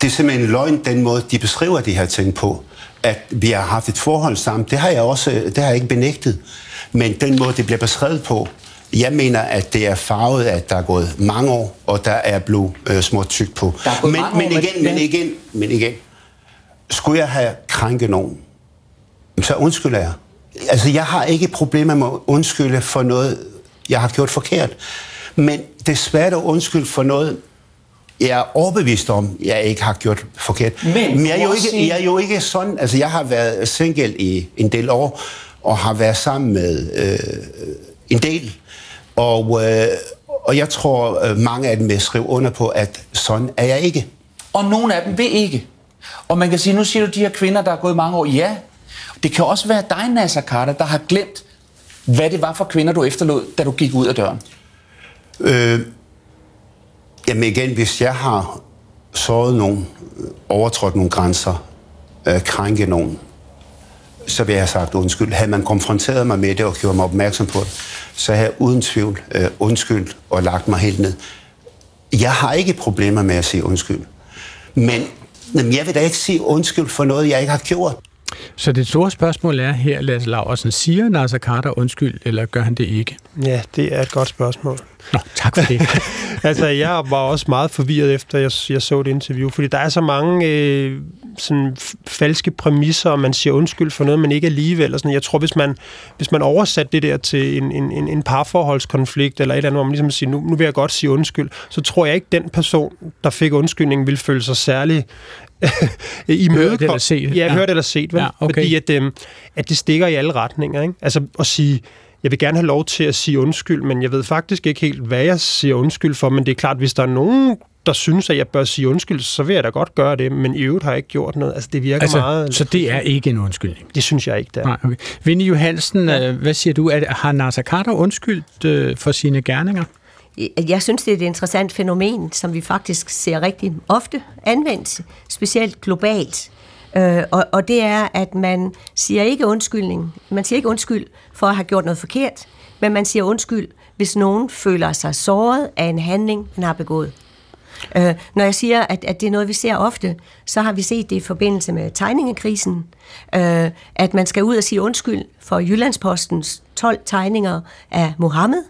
Det er simpelthen en løgn, den måde, de beskriver de her ting på. At vi har haft et forhold sammen, det har jeg også det har jeg ikke benægtet. Men den måde, det bliver beskrevet på, jeg mener, at det er farvet, at der er gået mange år, og der er blod øh, små tyk på. Men, men, år, igen, men igen, men igen, skulle jeg have krænket nogen, så undskylder jeg. Altså, jeg har ikke problemer med at undskylde for noget, jeg har gjort forkert. Men det er svært at undskylde for noget, jeg er overbevist om, jeg ikke har gjort forkert. Men, Men jeg, er jo ikke, jeg er jo ikke sådan, altså jeg har været single i en del år, og har været sammen med øh, en del. Og, øh, og jeg tror, øh, mange af dem vil skrive under på, at sådan er jeg ikke. Og nogle af dem vil ikke. Og man kan sige, nu siger du de her kvinder, der er gået mange år. Ja, det kan også være dig, Nasser Carter, der har glemt, hvad det var for kvinder, du efterlod, da du gik ud af døren. Øh, jamen igen, hvis jeg har såret nogen, overtrådt nogle grænser, øh, krænket nogen, så vil jeg have sagt undskyld. Havde man konfronteret mig med det og gjort mig opmærksom på det, så havde jeg uden tvivl øh, undskyld og lagt mig helt ned. Jeg har ikke problemer med at sige undskyld. Men jamen, jeg vil da ikke sige undskyld for noget, jeg ikke har gjort. Så det store spørgsmål er her, Lasse Laversen, siger Nasser Carter undskyld, eller gør han det ikke? Ja, det er et godt spørgsmål. Nå, tak for det. [laughs] altså, jeg var også meget forvirret efter, jeg, jeg så det interview, fordi der er så mange øh, sådan falske præmisser, og man siger undskyld for noget, men ikke alligevel. Og sådan. Jeg tror, hvis man, hvis man oversatte det der til en, en, en, en parforholdskonflikt, eller et eller andet, hvor man ligesom siger, nu, nu vil jeg godt sige undskyld, så tror jeg ikke, den person, der fik undskyldningen, vil føle sig særlig [laughs] i Hørt eller set. Ja, ja. hørt eller set, vel? Ja, okay. Fordi at, øh, at det stikker i alle retninger. Ikke? Altså at sige, jeg vil gerne have lov til at sige undskyld, men jeg ved faktisk ikke helt, hvad jeg siger undskyld for, men det er klart, hvis der er nogen, der synes, at jeg bør sige undskyld, så vil jeg da godt gøre det, men i øvrigt har jeg ikke gjort noget. Altså, det virker altså, meget... Så det er ikke en undskyldning? Det synes jeg ikke, det er. Nej, okay. Vinnie Johansen, ja. Øh, hvad siger du? Har Nasser Carter undskyldt øh, for sine gerninger? Jeg synes, det er et interessant fænomen, som vi faktisk ser rigtig ofte anvendt, specielt globalt. Øh, og, og det er, at man siger ikke undskyldning. Man siger ikke undskyld for at have gjort noget forkert, men man siger undskyld, hvis nogen føler sig såret af en handling, man har begået. Øh, når jeg siger, at, at det er noget, vi ser ofte, så har vi set det i forbindelse med tegningekrisen, øh, at man skal ud og sige undskyld for Jyllandspostens 12 tegninger af Mohammed,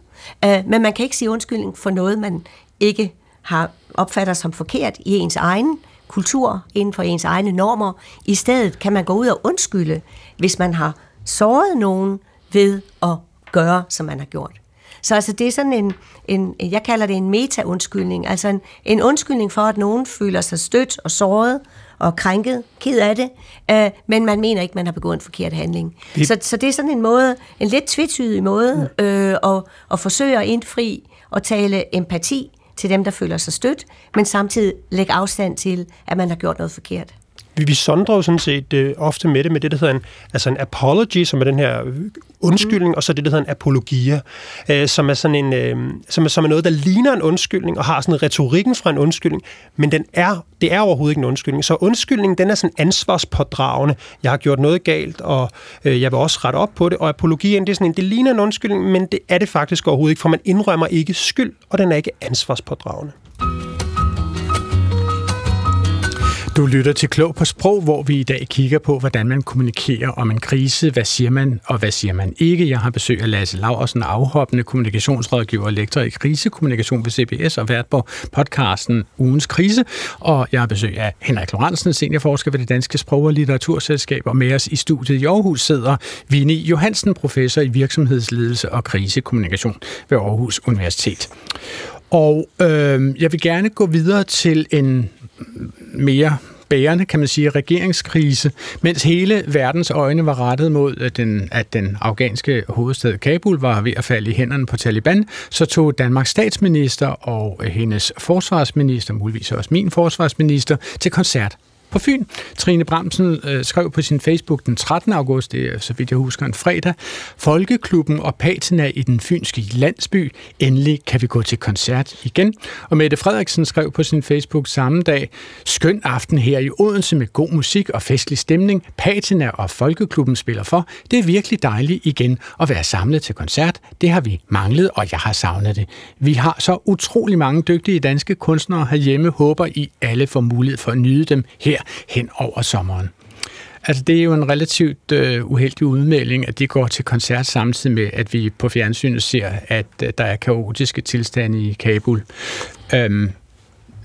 øh, men man kan ikke sige undskyldning for noget, man ikke har opfatter som forkert i ens egen kultur, inden for ens egne normer. I stedet kan man gå ud og undskylde, hvis man har såret nogen ved at gøre, som man har gjort. Så altså, det er sådan en, en jeg kalder det en meta-undskyldning, altså en, en undskyldning for, at nogen føler sig stødt og såret og krænket, ked af det, øh, men man mener ikke, man har begået en forkert handling. Det... Så, så det er sådan en måde, en lidt tvetydig måde øh, at, at forsøge at indfri og tale empati til dem, der føler sig stødt, men samtidig lægge afstand til, at man har gjort noget forkert vi, vi sondrer jo sådan set øh, ofte med det, med det, der hedder en, altså en apology, som er den her undskyldning, mm. og så det, der hedder en apologia, øh, som, er sådan en, øh, som, er, som er noget, der ligner en undskyldning, og har sådan retorikken fra en undskyldning, men den er, det er overhovedet ikke en undskyldning. Så undskyldningen, den er sådan ansvarspådragende. Jeg har gjort noget galt, og øh, jeg vil også rette op på det, og apologien, det er sådan en, det ligner en undskyldning, men det er det faktisk overhovedet ikke, for man indrømmer ikke skyld, og den er ikke ansvarspådragende. Du lytter til Klog på Sprog, hvor vi i dag kigger på, hvordan man kommunikerer om en krise. Hvad siger man, og hvad siger man ikke? Jeg har besøg af Lasse Laversen, afhoppende kommunikationsrådgiver og lektor i krisekommunikation ved CBS og vært på podcasten Ugens Krise. Og jeg har besøg af Henrik Lorentzen, seniorforsker ved det Danske Sprog- og Litteraturselskab. Og med os i studiet i Aarhus sidder Vini Johansen, professor i virksomhedsledelse og krisekommunikation ved Aarhus Universitet. Og øh, jeg vil gerne gå videre til en mere bærende, kan man sige, regeringskrise, mens hele verdens øjne var rettet mod, at den, at den afghanske hovedstad Kabul var ved at falde i hænderne på Taliban, så tog Danmarks statsminister og øh, hendes forsvarsminister, muligvis også min forsvarsminister, til koncert på Fyn. Trine Bramsen øh, skrev på sin Facebook den 13. august, det er så vidt jeg husker en fredag, Folkeklubben og patina i den fynske landsby. Endelig kan vi gå til koncert igen. Og Mette Frederiksen skrev på sin Facebook samme dag, skøn aften her i Odense med god musik og festlig stemning. Patina og Folkeklubben spiller for. Det er virkelig dejligt igen at være samlet til koncert. Det har vi manglet, og jeg har savnet det. Vi har så utrolig mange dygtige danske kunstnere herhjemme. Håber I alle får mulighed for at nyde dem her hen over sommeren. Altså, det er jo en relativt øh, uheldig udmelding, at de går til koncert samtidig med, at vi på fjernsynet ser, at øh, der er kaotiske tilstande i Kabul. Øhm,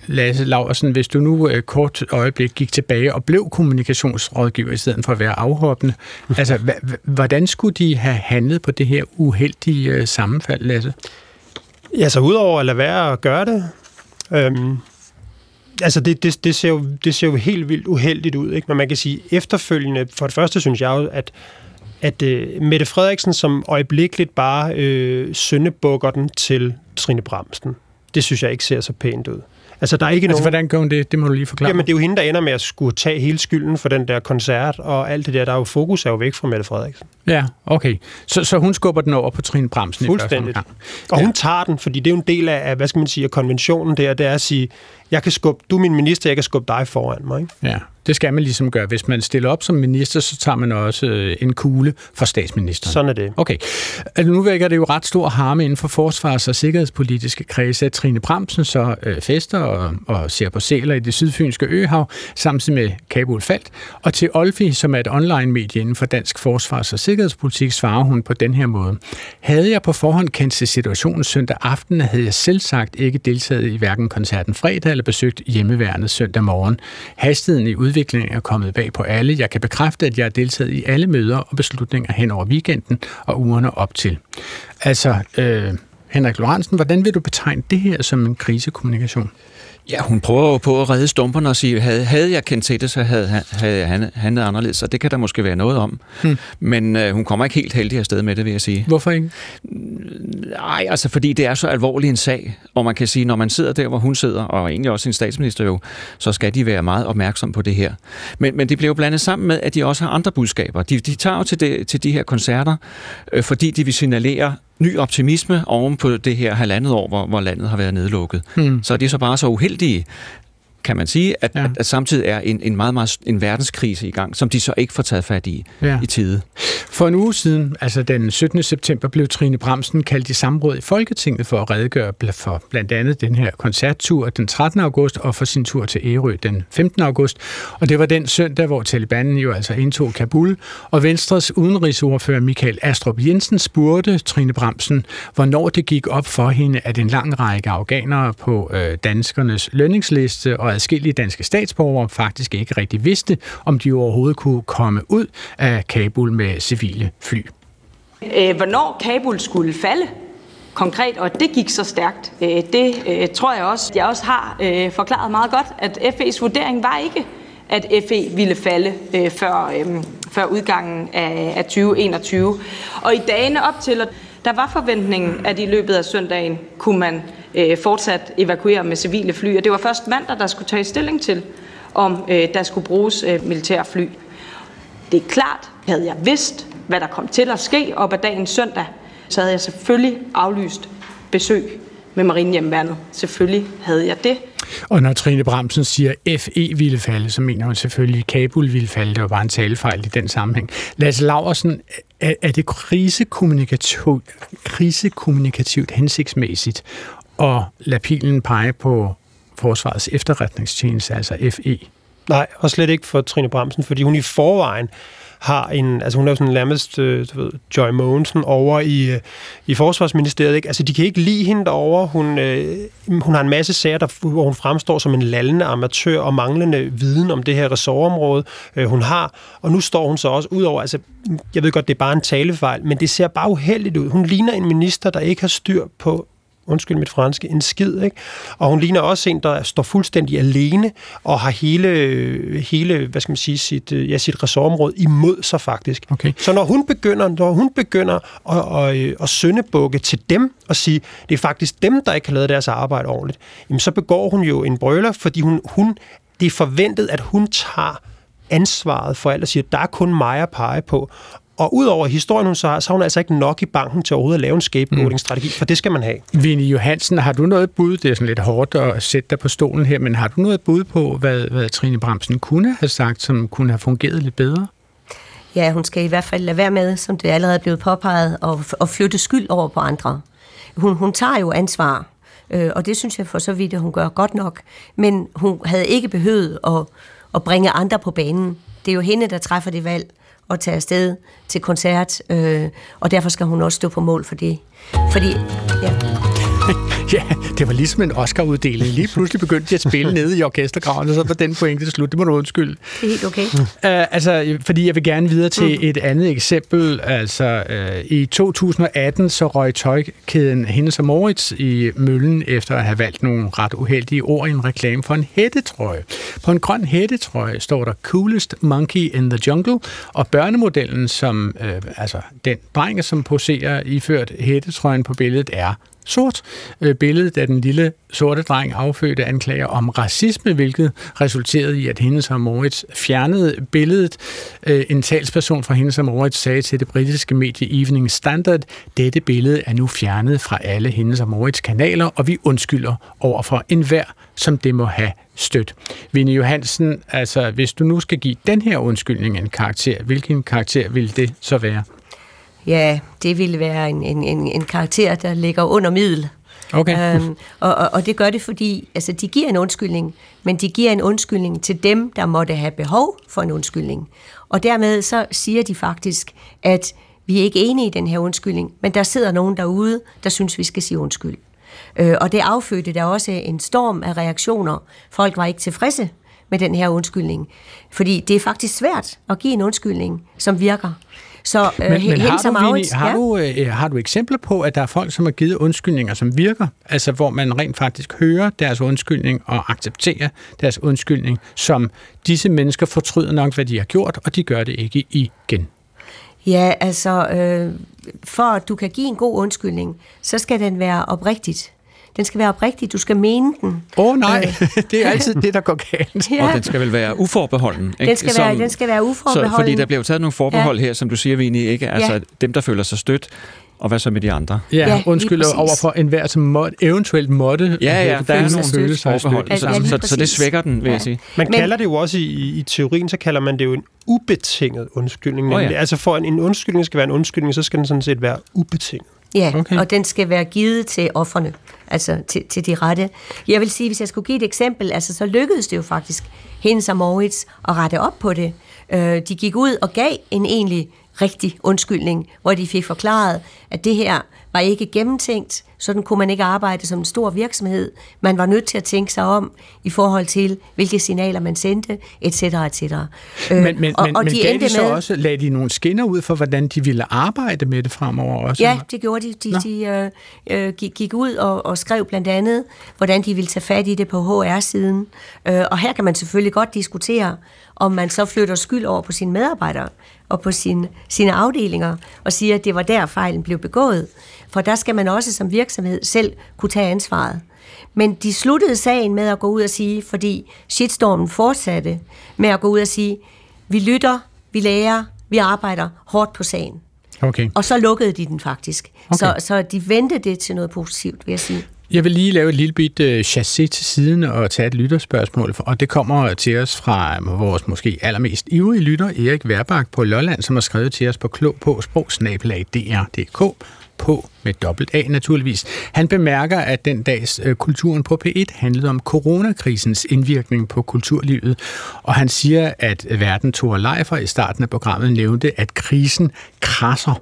Lasse Laversen, hvis du nu øh, kort øjeblik gik tilbage og blev kommunikationsrådgiver i stedet for at være afhoppende, [laughs] altså, hvordan skulle de have handlet på det her uheldige øh, sammenfald, Lasse? Ja, så udover at lade være at gøre det, øhm, altså det, det, det, ser jo, det ser jo helt vildt uheldigt ud, ikke? men man kan sige efterfølgende, for det første synes jeg jo, at at uh, Mette Frederiksen som øjeblikkeligt bare øh, søndebukker den til Trine Bramsen, det synes jeg ikke ser så pænt ud. Altså, der er ikke altså, nogen... hvordan gør hun det? Det må du lige forklare Jamen, det er jo hende, der ender med at skulle tage hele skylden for den der koncert, og alt det der, der er jo fokus er jo væk fra Mette Frederiksen. Ja, okay. Så, så hun skubber den over på Trine Bramsen Fuldstændig. i første Og ja. hun tager den, fordi det er jo en del af, hvad skal man sige, af konventionen der, det er at sige, jeg kan skubbe, du er min minister, jeg kan skubbe dig foran mig. Ikke? Ja, det skal man ligesom gøre. Hvis man stiller op som minister, så tager man også øh, en kugle for statsministeren. Sådan er det. Okay. Altså, nu vækker det jo ret stor harme inden for forsvars- og sikkerhedspolitiske kredse, at Trine Bramsen så øh, fester og, og ser på sæler i det sydfynske øhav, samtidig med Kabul Falt. Og til Olfi, som er et online-medie inden for dansk forsvars- og sikkerhedspolitik, svarer hun på den her måde. Havde jeg på forhånd kendt til situationen søndag aften, havde jeg selv sagt ikke deltaget i hverken koncerten fredag eller besøgt hjemmeværende søndag morgen. Hastigheden i udviklingen er kommet bag på alle. Jeg kan bekræfte, at jeg har deltaget i alle møder og beslutninger hen over weekenden og ugerne op til. Altså, øh, Henrik Lorentzen, hvordan vil du betegne det her som en krisekommunikation? Ja, hun prøver jo på at redde stumperne og sige, havde, havde jeg kendt til det, så havde, havde han handlet anderledes, og det kan der måske være noget om. Hmm. Men øh, hun kommer ikke helt heldig afsted med det, vil jeg sige. Hvorfor ikke? Nej, altså fordi det er så alvorlig en sag, og man kan sige, når man sidder der, hvor hun sidder, og egentlig også sin statsminister jo, så skal de være meget opmærksom på det her. Men, men det bliver jo blandet sammen med, at de også har andre budskaber. De, de tager jo til, det, til de her koncerter, øh, fordi de vil signalere ny optimisme oven på det her halvandet år, hvor, hvor landet har været nedlukket. Hmm. Så er de så bare så uheldige, kan man sige, at, ja. at, at samtidig er en, en meget, meget en verdenskrise i gang, som de så ikke får taget fat i ja. i tide. For en uge siden, altså den 17. september, blev Trine Bramsen kaldt i samråd i Folketinget for at redegøre for blandt andet den her koncerttur den 13. august og for sin tur til Ærø den 15. august. Og det var den søndag, hvor Taliban jo altså indtog Kabul, og Venstres udenrigsordfører Michael Astrup Jensen spurgte Trine Bramsen, hvornår det gik op for hende, at en lang række afghanere på øh, danskernes lønningsliste og adskillige danske statsborgere faktisk ikke rigtig vidste, om de overhovedet kunne komme ud af Kabul med civile fly. Øh, hvornår Kabul skulle falde, konkret, og det gik så stærkt. Øh, det øh, tror jeg også, jeg også har forklaret meget godt, at FE's vurdering var ikke, at FE ville falde før, før udgangen af 2021. Og i dagene op til, der var forventningen, at i løbet af søndagen kunne man Øh, fortsat evakuere med civile fly, og det var først mandag, der skulle tage stilling til, om øh, der skulle bruges øh, militærfly. Det er klart, havde jeg vidst, hvad der kom til at ske op ad dagen søndag, så havde jeg selvfølgelig aflyst besøg med Marinehjemmeværnet. Selvfølgelig havde jeg det. Og når Trine Bramsen siger, at FE ville falde, så mener hun selvfølgelig, at Kabul ville falde. Det var bare en talefejl i den sammenhæng. Lasse Laversen, er det krisekommunikativt, krisekommunikativt hensigtsmæssigt at lade pilen pege på Forsvarets efterretningstjeneste, altså FE? Nej, og slet ikke for Trine Bramsen, fordi hun i forvejen har en, altså hun er jo sådan nærmest, øh, du ved, Joy Mogensen over i, øh, i Forsvarsministeriet, ikke? Altså de kan ikke lide hende derovre. Hun, øh, hun har en masse sager, der, hvor hun fremstår som en lallende amatør og manglende viden om det her ressortområde, øh, hun har. Og nu står hun så også ud over, altså jeg ved godt, det er bare en talefejl, men det ser bare uheldigt ud. Hun ligner en minister, der ikke har styr på undskyld mit franske, en skid. Ikke? Og hun ligner også en, der står fuldstændig alene og har hele, hele hvad skal man sige, sit, ja, sit ressortområde imod sig faktisk. Okay. Så når hun begynder, når hun begynder at, at, at søndebukke til dem og sige, det er faktisk dem, der ikke har lavet deres arbejde ordentligt, jamen så begår hun jo en brøler, fordi hun, hun, det er forventet, at hun tager ansvaret for alt og siger, der er kun mig at pege på. Og udover historien, hun så har, så har hun altså ikke nok i banken til overhovedet at lave en scapegoating-strategi, for det skal man have. Vinnie Johansen, har du noget bud? Det er sådan lidt hårdt at sætte dig på stolen her, men har du noget bud på, hvad, hvad Trine Bremsen kunne have sagt, som kunne have fungeret lidt bedre? Ja, hun skal i hvert fald lade være med, som det allerede er blevet påpeget, og, og flytte skyld over på andre. Hun, hun tager jo ansvar, øh, og det synes jeg for så vidt, at hun gør godt nok. Men hun havde ikke behøvet at, at bringe andre på banen. Det er jo hende, der træffer det valg at tage afsted til koncert, øh, og derfor skal hun også stå på mål for det. Fordi, ja ja, det var ligesom en Oscar-uddeling. Lige pludselig begyndte de at spille [laughs] nede i orkestergraven, og så var den pointe til slut. Det må du undskylde. Det er helt okay. Uh, altså, fordi jeg vil gerne videre til mm. et andet eksempel. Altså, uh, i 2018 så røg tøjkæden Hennes og Moritz i møllen efter at have valgt nogle ret uheldige ord i en reklame for en hættetrøje. På en grøn hættetrøje står der Coolest Monkey in the Jungle, og børnemodellen, som uh, altså den dreng, som poserer iført hættetrøjen på billedet, er sort. billede, billedet af den lille sorte dreng affødte anklager om racisme, hvilket resulterede i, at hendes og Moritz fjernede billedet. Øh, en talsperson fra hendes og Moritz sagde til det britiske medie Evening Standard, dette billede er nu fjernet fra alle hendes og Moritz kanaler, og vi undskylder over for enhver, som det må have stødt. Vinnie Johansen, altså hvis du nu skal give den her undskyldning en karakter, hvilken karakter vil det så være? Ja, det ville være en, en, en, en karakter, der ligger under middel. Okay. Øhm, og, og, og det gør det, fordi altså, de giver en undskyldning, men de giver en undskyldning til dem, der måtte have behov for en undskyldning. Og dermed så siger de faktisk, at vi er ikke enige i den her undskyldning, men der sidder nogen derude, der synes, vi skal sige undskyld. Øh, og det affødte der også en storm af reaktioner. Folk var ikke tilfredse med den her undskyldning, fordi det er faktisk svært at give en undskyldning, som virker. Så øh, men, men har, du, Maurits, har, ja? du, øh, har du eksempler på, at der er folk, som har givet undskyldninger, som virker? Altså, hvor man rent faktisk hører deres undskyldning og accepterer deres undskyldning, som disse mennesker fortryder nok, hvad de har gjort, og de gør det ikke igen. Ja, altså, øh, for at du kan give en god undskyldning, så skal den være oprigtigt. Den skal være oprigtig, du skal mene den. Åh oh, nej, øh. [laughs] det er altid det, der går galt. ja. Og den skal vel være uforbeholden. Ikke? Den, skal som, være, den skal være uforbeholden. Så, fordi der bliver taget nogle forbehold ja. her, som du siger, Vini, ikke? Altså ja. dem, der føler sig stødt, og hvad så med de andre? Ja, ja undskyld over for enhver, som må, eventuelt måtte. Ja, ja, der er nogle følelsesforbehold, så, ja, så, så det svækker den, vil ja. jeg sige. Man Men, kalder det jo også i, i teorien, så kalder man det jo en ubetinget undskyldning. Oh, ja. Altså for en, en undskyldning skal være en undskyldning, så skal den sådan set være ubetinget. Ja, okay. og den skal være givet til offerne, altså til, til de rette. Jeg vil sige, hvis jeg skulle give et eksempel, altså så lykkedes det jo faktisk hendes og Moritz at rette op på det. Øh, de gik ud og gav en egentlig rigtig undskyldning, hvor de fik forklaret, at det her var ikke gennemtænkt, sådan kunne man ikke arbejde som en stor virksomhed. Man var nødt til at tænke sig om i forhold til, hvilke signaler man sendte, etc. etc. Men, men, øh, og, men, og de gav de så med, også, lagde de nogle skinner ud for, hvordan de ville arbejde med det fremover også? Ja, det gjorde de. De, de øh, øh, gik ud og, og skrev blandt andet, hvordan de ville tage fat i det på HR-siden. Øh, og her kan man selvfølgelig godt diskutere, om man så flytter skyld over på sine medarbejdere og på sine, sine afdelinger og siger, at det var der fejlen blev begået. For der skal man også som virksomhed selv kunne tage ansvaret. Men de sluttede sagen med at gå ud og sige, fordi shitstormen fortsatte med at gå ud og sige, vi lytter, vi lærer, vi arbejder hårdt på sagen. Okay. Og så lukkede de den faktisk. Okay. Så, så de vendte det til noget positivt, vil jeg sige. Jeg vil lige lave et lille bit uh, til siden og tage et lytterspørgsmål, og det kommer til os fra øh, vores måske allermest ivrige lytter, Erik Værbak på Lolland, som har skrevet til os på klog på sprogsnabelag.dr.dk på med dobbelt A naturligvis. Han bemærker, at den dags øh, kulturen på P1 handlede om coronakrisens indvirkning på kulturlivet, og han siger, at verden tog Leifer i starten af programmet nævnte, at krisen krasser.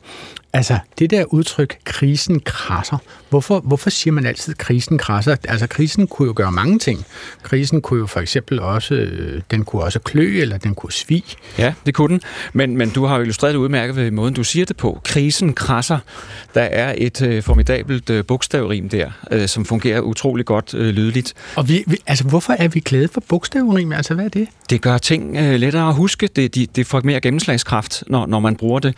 Altså, det der udtryk, krisen krasser, hvorfor, hvorfor siger man altid, krisen krasser? Altså, krisen kunne jo gøre mange ting. Krisen kunne jo for eksempel også, øh, den kunne også klø, eller den kunne svi. Ja, det kunne den. Men, men du har jo illustreret det udmærket ved måden, du siger det på. Krisen krasser. Der er et øh, formidabelt øh, bogstavrim der, øh, som fungerer utrolig godt øh, lydligt. Og vi, vi, altså, hvorfor er vi glade for bogstavrim? Altså, hvad er det? Det gør ting øh, lettere at huske. Det, de, det får mere gennemslagskraft, når, når man bruger det.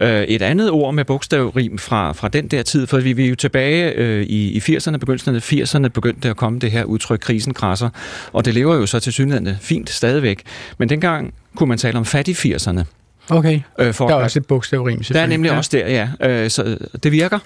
Øh, et andet ord med bogstavrim fra, fra den der tid, for vi, vi er jo tilbage øh, i, i 80'erne, begyndelsen af 80'erne, begyndte at komme det her udtryk, krisen krasser, og det lever jo så til synligheden fint stadigvæk. Men dengang kunne man tale om fattig 80'erne. Okay, Øh, for der er at- også et bogstavrim, Der er nemlig Ja. også der, ja. Øh, så det virker.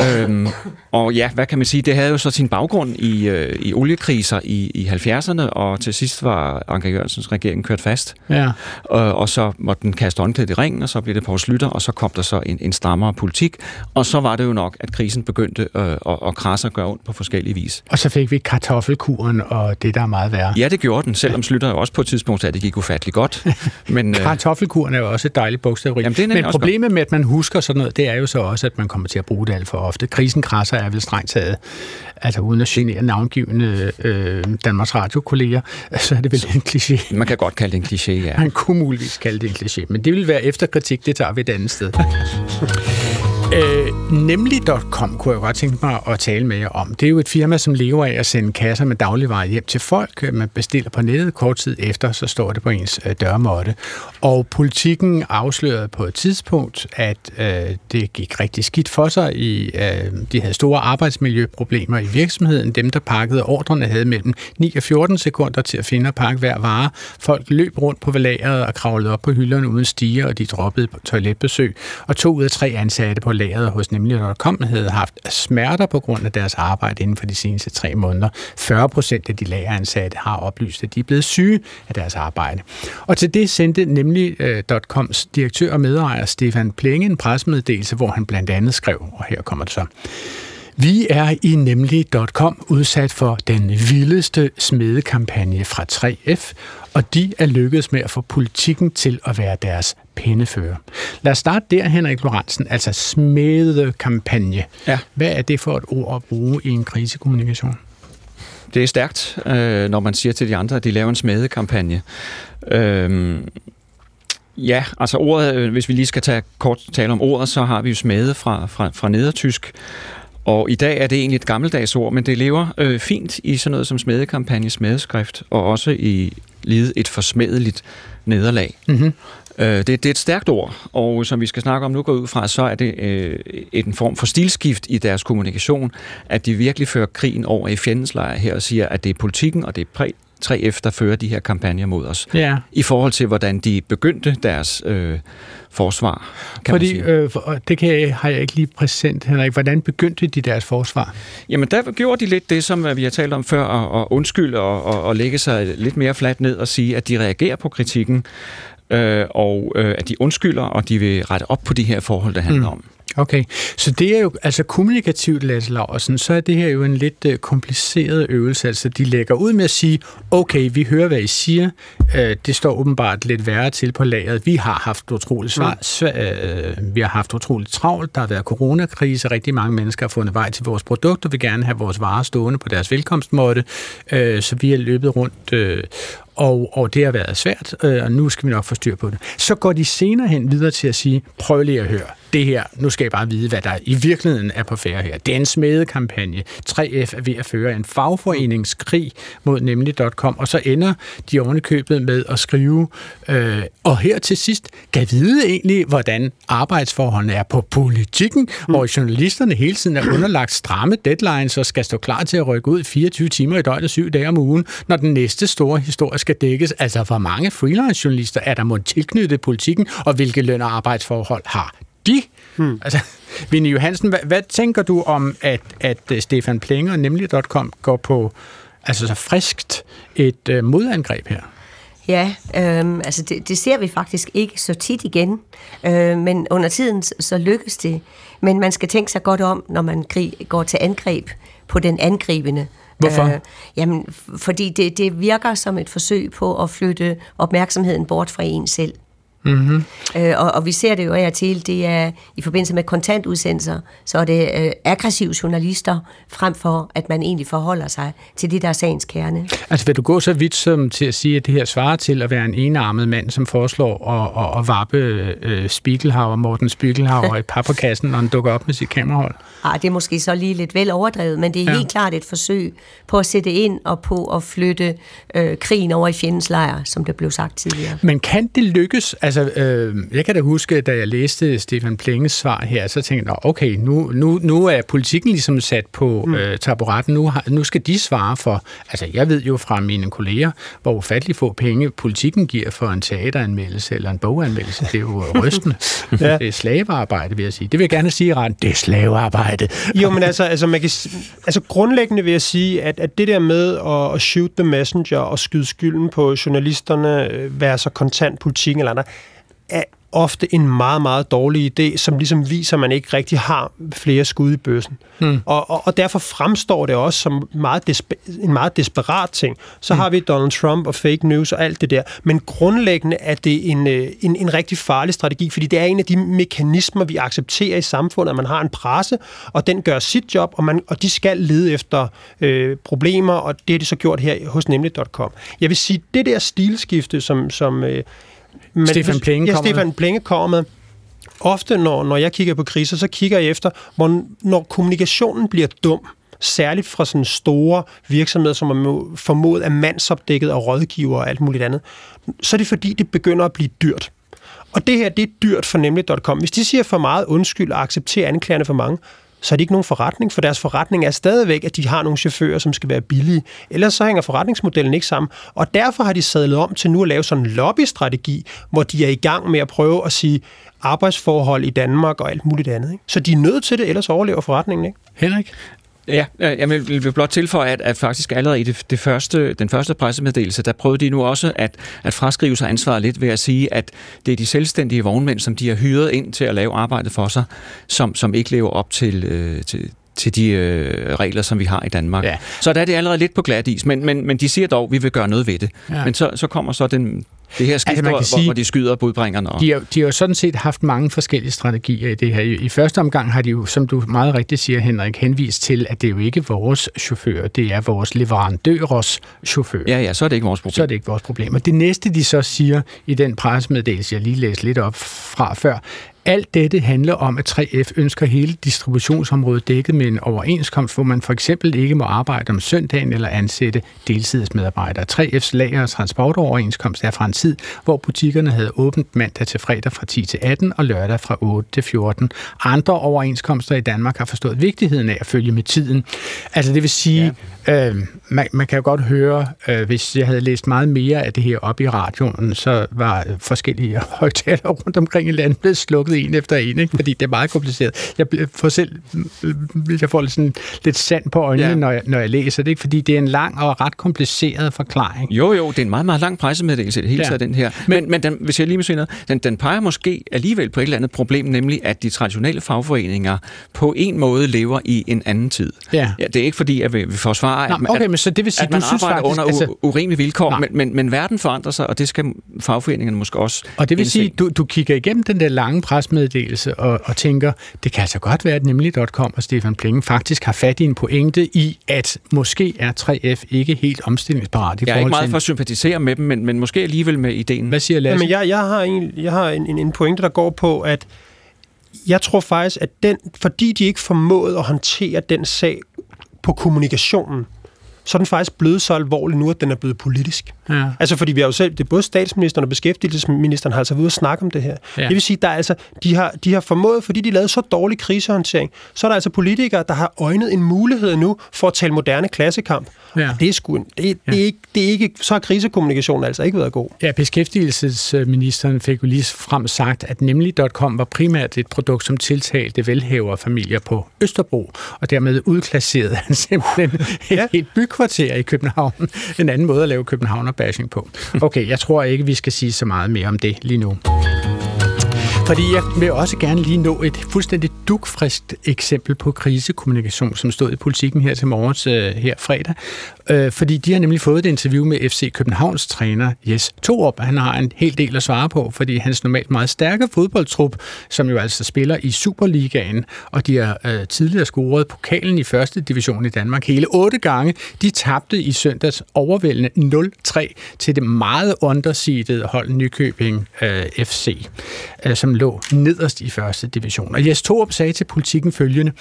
Øhm, og ja, hvad kan man sige? Det havde jo så sin baggrund i, øh, i oliekriser i, i 70'erne, og til sidst var Anker Jørgensens regering kørt fast. Ja. Og, og så måtte den kaste håndklædet i ringen, og så blev det Poul Slytter, og så kom der så en, en strammere politik. Og så var det jo nok, at krisen begyndte øh, at, at krasse og gøre ondt på forskellige vis. Og så fik vi kartoffelkuren og det, der er meget værre. Ja, det gjorde den, selvom Slytter jo også på et tidspunkt at det gik ufatteligt godt. [laughs] Men, øh, Kartoffelkuren er jo også et dejligt bogstavrim. Jamen, det er Men problemet med, at man husker sådan noget, det er jo så også, at man kommer til at bruge det alt for ofte. Krisen krasser er vel strengt taget, altså uden at genere navngivende øh, Danmarks Radio-kolleger, [laughs] så er det vel en kliché. man kan godt kalde det en kliché, ja. Man kunne muligvis kalde det en kliché, men det vil være efterkritik, det tager vi et andet sted. Øh, nemlig.com kunne jeg godt tænke mig at tale med jer om. Det er jo et firma, som lever af at sende kasser med dagligvarer hjem til folk. Øh, man bestiller på nettet kort tid efter, så står det på ens øh, dørmåtte. Og politikken afslørede på et tidspunkt, at øh, det gik rigtig skidt for sig. I, øh, de havde store arbejdsmiljøproblemer i virksomheden. Dem, der pakkede ordrene, havde mellem 9 og 14 sekunder til at finde og pakke hver vare. Folk løb rundt på lageret og kravlede op på hylderne uden stiger, og de droppede på toiletbesøg. Og to ud af tre ansatte på lageret hos nemlig.com havde haft smerter på grund af deres arbejde inden for de seneste tre måneder. 40 procent af de lageransatte har oplyst, at de er blevet syge af deres arbejde. Og til det sendte nemlig.coms direktør og medejer Stefan Plenge en pressemeddelelse, hvor han blandt andet skrev, og her kommer det så. Vi er i nemlig.com udsat for den vildeste smedekampagne fra 3F, og de er lykkedes med at få politikken til at være deres pindefører. Lad os starte der, Henrik Lorentzen, altså smedekampagne. Ja. Hvad er det for et ord at bruge i en krisekommunikation? Det er stærkt, øh, når man siger til de andre, at de laver en smedekampagne. Øhm, ja, altså ordet, øh, hvis vi lige skal tage kort tale om ordet, så har vi jo smede fra, fra, fra nedertysk. Og i dag er det egentlig et gammeldags ord, men det lever øh, fint i sådan noget som smedekampagne, smedeskrift, og også i livet et forsmedeligt nederlag. Mm-hmm. Øh, det, det er et stærkt ord, og som vi skal snakke om nu går ud fra, så er det øh, en form for stilskift i deres kommunikation, at de virkelig fører krigen over i fjendens lejr her og siger, at det er politikken og det er præ 3F, der fører de her kampagner mod os. Ja. I forhold til, hvordan de begyndte deres øh, forsvar, kan Fordi, man sige. øh, for- det kan jeg, har jeg ikke lige præsent, Henrik. Hvordan begyndte de deres forsvar? Jamen, der gjorde de lidt det, som øh, vi har talt om før, at, at undskylde og, og, og lægge sig lidt mere fladt ned og sige, at de reagerer på kritikken, øh, og øh, at de undskylder, og de vil rette op på de her forhold, det handler mm. om. Okay, så det er jo, altså kommunikativt, Lasse Laursen, så er det her jo en lidt øh, kompliceret øvelse. Altså, de lægger ud med at sige, okay, vi hører, hvad I siger. Øh, det står åbenbart lidt værre til på lageret. Vi har haft utroligt svar, svæ- øh, vi har haft utroligt travlt. Der har været coronakrise. Rigtig mange mennesker har fundet vej til vores produkter, vil gerne have vores varer stående på deres velkomstmåtte. Øh, så vi har løbet rundt øh, og, og det har været svært, øh, og nu skal vi nok få styr på det. Så går de senere hen videre til at sige, prøv lige at høre, det her, nu skal jeg bare vide, hvad der i virkeligheden er på færre her. Det er en smedekampagne. 3F er ved at føre en fagforeningskrig mod nemlig.com, og så ender de ovenikøbet med at skrive, øh, og her til sidst, kan vide egentlig, hvordan arbejdsforholdene er på politikken, mm. hvor journalisterne hele tiden er underlagt stramme deadlines og skal stå klar til at rykke ud 24 timer i døgnet, syv dage om ugen, når den næste store historie skal dækkes. Altså, hvor mange freelance-journalister er der må tilknyttet politikken, og hvilke løn- og arbejdsforhold har de? Hmm. Altså, Vinnie Johansen, hvad, hvad tænker du om, at, at øh, Stefan Plenger nemlig.com går på altså så friskt et øh, modangreb her? Ja, øh, altså det, det ser vi faktisk ikke så tit igen, øh, men under tiden så lykkes det. Men man skal tænke sig godt om, når man krig, går til angreb på den angribende. Hvorfor? Øh, jamen, fordi det, det virker som et forsøg på at flytte opmærksomheden bort fra en selv. Mm-hmm. Øh, og, og vi ser det jo af til, det er i forbindelse med kontantudsendelser, så er det øh, aggressive journalister, frem for at man egentlig forholder sig til det, der er sagens kerne. Altså vil du gå så vidt som til at sige, at det her svarer til at være en enarmet mand, som foreslår at, at, at vappe øh, Spiegelhauer, Morten Spiegelhauer i papperkassen, når han dukker op med sit kamerahold? Ah, det er måske så lige lidt vel overdrevet, men det er ja. helt klart et forsøg på at sætte ind og på at flytte øh, krigen over i fjendens lejr, som det blev sagt tidligere. Men kan det lykkes? Altså, øh, jeg kan da huske, da jeg læste Stefan Plenges svar her, så tænkte jeg, okay, nu, nu, nu er politikken ligesom sat på mm. øh, taburetten. Nu, har, nu skal de svare for... Altså, jeg ved jo fra mine kolleger, hvor ufattelig få penge politikken giver for en teateranmeldelse eller en boganmeldelse. Det er jo [laughs] rystende. ja. Det er slavearbejde, vil jeg sige. Det vil jeg gerne sige ret. Det er slavearbejde. jo, men altså, altså, man kan, altså grundlæggende vil jeg sige, at, at det der med at, at shoot the messenger og skyde skylden på journalisterne, øh, være så kontant politikken eller andet, er ofte en meget, meget dårlig idé, som ligesom viser, at man ikke rigtig har flere skud i bøssen. Hmm. Og, og, og derfor fremstår det også som meget despe- en meget desperat ting. Så hmm. har vi Donald Trump og fake news og alt det der. Men grundlæggende er det en, øh, en, en rigtig farlig strategi, fordi det er en af de mekanismer, vi accepterer i samfundet, at man har en presse, og den gør sit job, og, man, og de skal lede efter øh, problemer, og det har de så gjort her hos nemlig.com. Jeg vil sige, det der stilskifte, som, som øh, men Stefan Plenge ja, kommer Stefan Plenge kommer med. Ofte, når, når jeg kigger på kriser, så kigger jeg efter, hvor, når kommunikationen bliver dum, særligt fra sådan store virksomheder, som er formodet af mandsopdækket og rådgiver og alt muligt andet, så er det fordi, det begynder at blive dyrt. Og det her, det er dyrt for nemlig.com. Hvis de siger for meget undskyld og accepterer anklagerne for mange, så er det ikke nogen forretning, for deres forretning er stadigvæk, at de har nogle chauffører, som skal være billige. Ellers så hænger forretningsmodellen ikke sammen. Og derfor har de sadlet om til nu at lave sådan en lobbystrategi, hvor de er i gang med at prøve at sige arbejdsforhold i Danmark og alt muligt andet. Ikke? Så de er nødt til det, ellers overlever forretningen ikke. Henrik? Ja, jeg vil blot tilføje, at, at faktisk allerede i det, det første, den første pressemeddelelse, der prøvede de nu også at, at fraskrive sig ansvaret lidt ved at sige, at det er de selvstændige vognmænd, som de har hyret ind til at lave arbejdet for sig, som, som ikke lever op til, øh, til, til de øh, regler, som vi har i Danmark. Ja. Så der er det allerede lidt på glat is, men, men, men de siger dog, at vi vil gøre noget ved det. Ja. Men så, så kommer så den, det her altså, man kan hvor, sige, hvor de skyder budbringerne. Og... De, har, de har jo sådan set haft mange forskellige strategier i det her. I første omgang har de jo, som du meget rigtigt siger, Henrik, henvist til, at det er jo ikke vores chauffør, det er vores leverandørers chauffør. Ja, ja, så er det ikke vores problem. Så er det ikke vores problem. Og det næste, de så siger i den pressemeddelelse, jeg lige læste lidt op fra før, alt dette handler om, at 3F ønsker hele distributionsområdet dækket med en overenskomst, hvor man for eksempel ikke må arbejde om søndagen eller ansætte deltidsmedarbejdere. 3F's lager- og transportoverenskomst er fra en tid, hvor butikkerne havde åbent mandag til fredag fra 10 til 18 og lørdag fra 8 til 14. Andre overenskomster i Danmark har forstået vigtigheden af at følge med tiden. Altså det vil sige, ja. øh, man, man kan jo godt høre, øh, hvis jeg havde læst meget mere af det her op i radioen, så var forskellige [laughs] højtaler rundt omkring i landet blevet slukket en efter en, ikke? fordi det er meget kompliceret. Jeg får selv jeg får sådan lidt sand på øjnene, ja. når, jeg, når jeg læser det, ikke? fordi det er en lang og ret kompliceret forklaring. Jo, jo, det er en meget, meget lang pressemeddelelse i det hele ja. af den her. Men, men, men den, hvis jeg lige må sige noget, den, den peger måske alligevel på et eller andet problem, nemlig at de traditionelle fagforeninger på en måde lever i en anden tid. Ja. ja det er ikke fordi, at vi, vi forsvarer, Nå, at, okay, at, men så det vil sige, at man du synes arbejder faktisk, under altså- urimelige vilkår, Nej. men, men, men verden forandrer sig, og det skal fagforeningerne måske også Og det vil indse. sige, du, du kigger igennem den der lange presmeddelelse og, og tænker, det kan altså godt være, at nemlig.com og Stefan Plinge faktisk har fat i en pointe i, at måske er 3F ikke helt omstillingsparat i Jeg er ikke meget til... for at sympatisere med dem, men, men måske alligevel med ideen. Hvad siger Lasse? Jamen, jeg, jeg har, en, jeg har en, en, en pointe, der går på, at jeg tror faktisk, at den, fordi de ikke formåede at håndtere den sag på kommunikationen, så er den faktisk blevet så alvorlig nu, at den er blevet politisk. Ja. Altså, fordi vi har jo selv, det er både statsministeren og beskæftigelsesministeren har altså været ude og snakke om det her. Ja. Ja. Det vil sige, der er altså, de har, de har formået, fordi de lavede så dårlig krisehåndtering, så er der altså politikere, der har øjnet en mulighed nu for at tale moderne klassekamp. Ja. Og det er sgu, det, det, Ja. er ikke, det er ikke, så har krisekommunikationen altså ikke været god. Ja, beskæftigelsesministeren fik jo lige frem sagt, at nemlig.com var primært et produkt, som tiltalte velhaverfamilier på Østerbro, og dermed udklasserede han simpelthen [laughs] et Ja helt i København. [laughs] En anden måde at lave Københavner-bashing på. Okay, jeg tror ikke, vi skal sige så meget mere om det lige nu. Fordi jeg vil også gerne lige nå et fuldstændig dukfriskt eksempel på krisekommunikation, som stod i politikken her til morgens øh, her fredag. Øh, fordi de har nemlig fået et interview med FC Københavns træner Jes Torup. Han har en hel del at svare på, fordi hans normalt meget stærke fodboldtrup, som jo altså spiller i Superligaen, og de har øh, tidligere scoret pokalen i første division i Danmark hele otte gange, de tabte i søndags overvældende 0-3 til det meget underseedede hold Nykøbing øh, FC, øh, som lå nederst i første division. Og Jes Torup sagde til politikken følgende,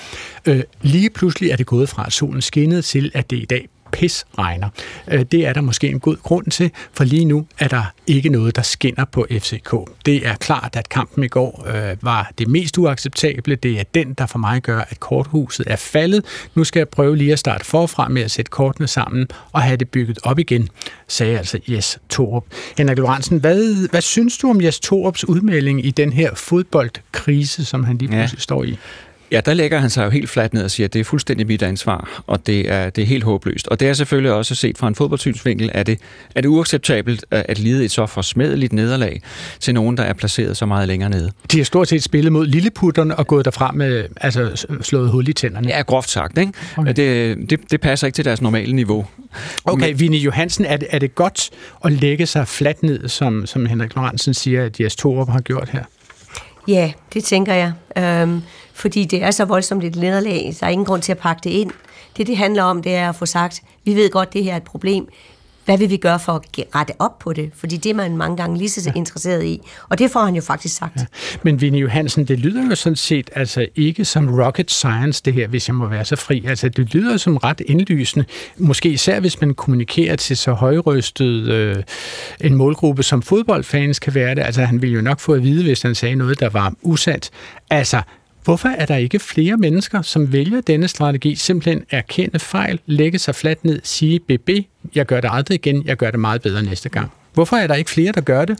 øh, lige pludselig er det gået fra, at solen skinnede til, at det i dag pis regner. Øh, Det er der måske en god grund til, for lige nu er der ikke noget, der skinner på FCK. Det er klart, at kampen i går øh, var det mest uacceptable. Det er den, der for mig gør, at korthuset er faldet. Nu skal jeg prøve lige at starte forfra med at sætte kortene sammen og have det bygget op igen, sagde altså Jes Torup. Henrik Lorentzen, hvad, hvad synes du om Jes Torups udmelding i den her fodboldkrise, som han lige Ja. pludselig står i? Ja, der lægger han sig jo helt fladt ned og siger, at det er fuldstændig mit ansvar, og det er, det er helt håbløst. Og det er selvfølgelig også set fra en fodboldsynsvinkel, at det, er det uacceptabelt at at lide et så forsmedeligt nederlag til nogen, der er placeret så meget længere nede. De har stort set spillet mod lilleputterne og gået derfra med altså, slået hul i tænderne. Ja, groft sagt, ikke? Okay. Det, det, det passer ikke til deres normale niveau. Okay, Vinnie Johansen, er det, er det godt at lægge sig fladt ned, som, som Henrik Lorentzen siger, at Jes Torup har gjort her? Ja, det tænker jeg. Øhm, fordi det er så voldsomt et nederlag, så er ingen grund til at pakke det ind. Det, det handler om, det er at få sagt, vi ved godt, det her er et problem. Hvad vil vi gøre for at rette op på det? Fordi det er man mange gange lige så interesseret i. Og det får han jo faktisk sagt. Ja. Men Vinnie Johansen, det lyder jo sådan set altså ikke som rocket science, det her, hvis jeg må være så fri. Altså, det lyder som ret indlysende. Måske især, hvis man kommunikerer til så højrystet øh, en målgruppe, som fodboldfans kan være det. Altså, han ville jo nok få at vide, hvis han sagde noget, der var usandt. Altså, Hvorfor er der ikke flere mennesker, som vælger denne strategi, simpelthen erkende fejl, lægge sig fladt ned, sige BB, jeg gør det aldrig igen, jeg gør det meget bedre næste gang? Hvorfor er der ikke flere, der gør det?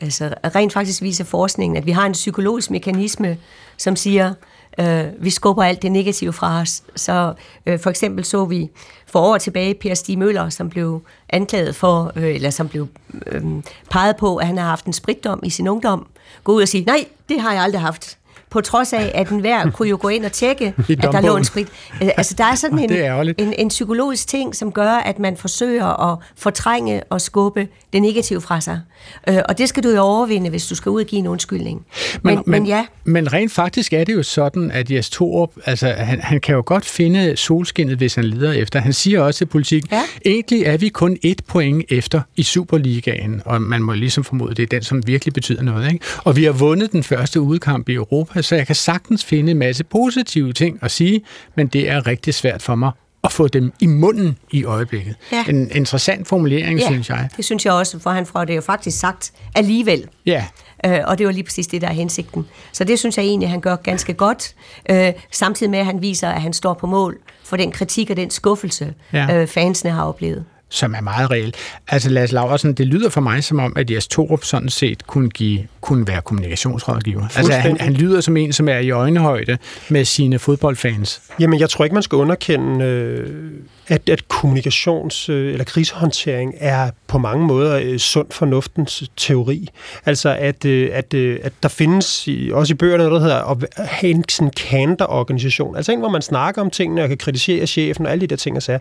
Altså, rent faktisk viser forskningen, at vi har en psykologisk mekanisme, som siger, øh, vi skubber alt det negative fra os. Så øh, for eksempel så vi for år tilbage Per Stig Møller, som blev anklaget for, øh, eller som blev øh, peget på, at han har haft en spritdom i sin ungdom, gå ud og sige, nej, det har jeg aldrig haft. På trods af, at enhver [laughs] kunne jo gå ind og tjekke, at der lå en sprit. Øh, Altså, der er sådan en, Det er en, en psykologisk ting, som gør, at man forsøger at fortrænge og skubbe det negative fra sig. Øh, og det skal du jo overvinde, hvis du skal ud og give en undskyldning. Men, men, men ja, Men rent faktisk er det jo sådan, at Jes Torup, altså, han, han kan jo godt finde solskinnet, hvis han leder efter. Han siger også til politik, Ja. egentlig er vi kun et point efter i Superligaen, og man må ligesom formode, det er den, som virkelig betyder noget. Ikke? Og vi har vundet den første udkamp i Europa, så jeg kan sagtens finde en masse positive ting at sige, men det er rigtig svært for mig at få dem i munden i øjeblikket. Ja. En interessant formulering, ja synes jeg. det synes jeg også, for han får det jo faktisk sagt alligevel. Ja, Øh, og det var lige præcis det, der er hensigten. Så det synes jeg egentlig, han gør ganske godt. Øh, samtidig med, at han viser, at han står på mål for den kritik og den skuffelse, Ja. øh, fansene har oplevet. som er meget reel. Altså Lars Laversen, det lyder for mig som om, at Jes Torup sådan set kunne give kunne være kommunikationsrådgiver. Altså, han, han lyder som en, som er i øjenhøjde med sine fodboldfans. Jamen, jeg tror ikke, man skal underkende, øh, at, at kommunikations- øh, eller krisehåndtering er på mange måder øh, sund fornuftens teori. Altså, at, øh, at, øh, at der findes i, også i bøgerne noget, der hedder at have en sådan kanter-organisation. Altså en, hvor man snakker om tingene og kan kritisere chefen og alle de der ting og sager.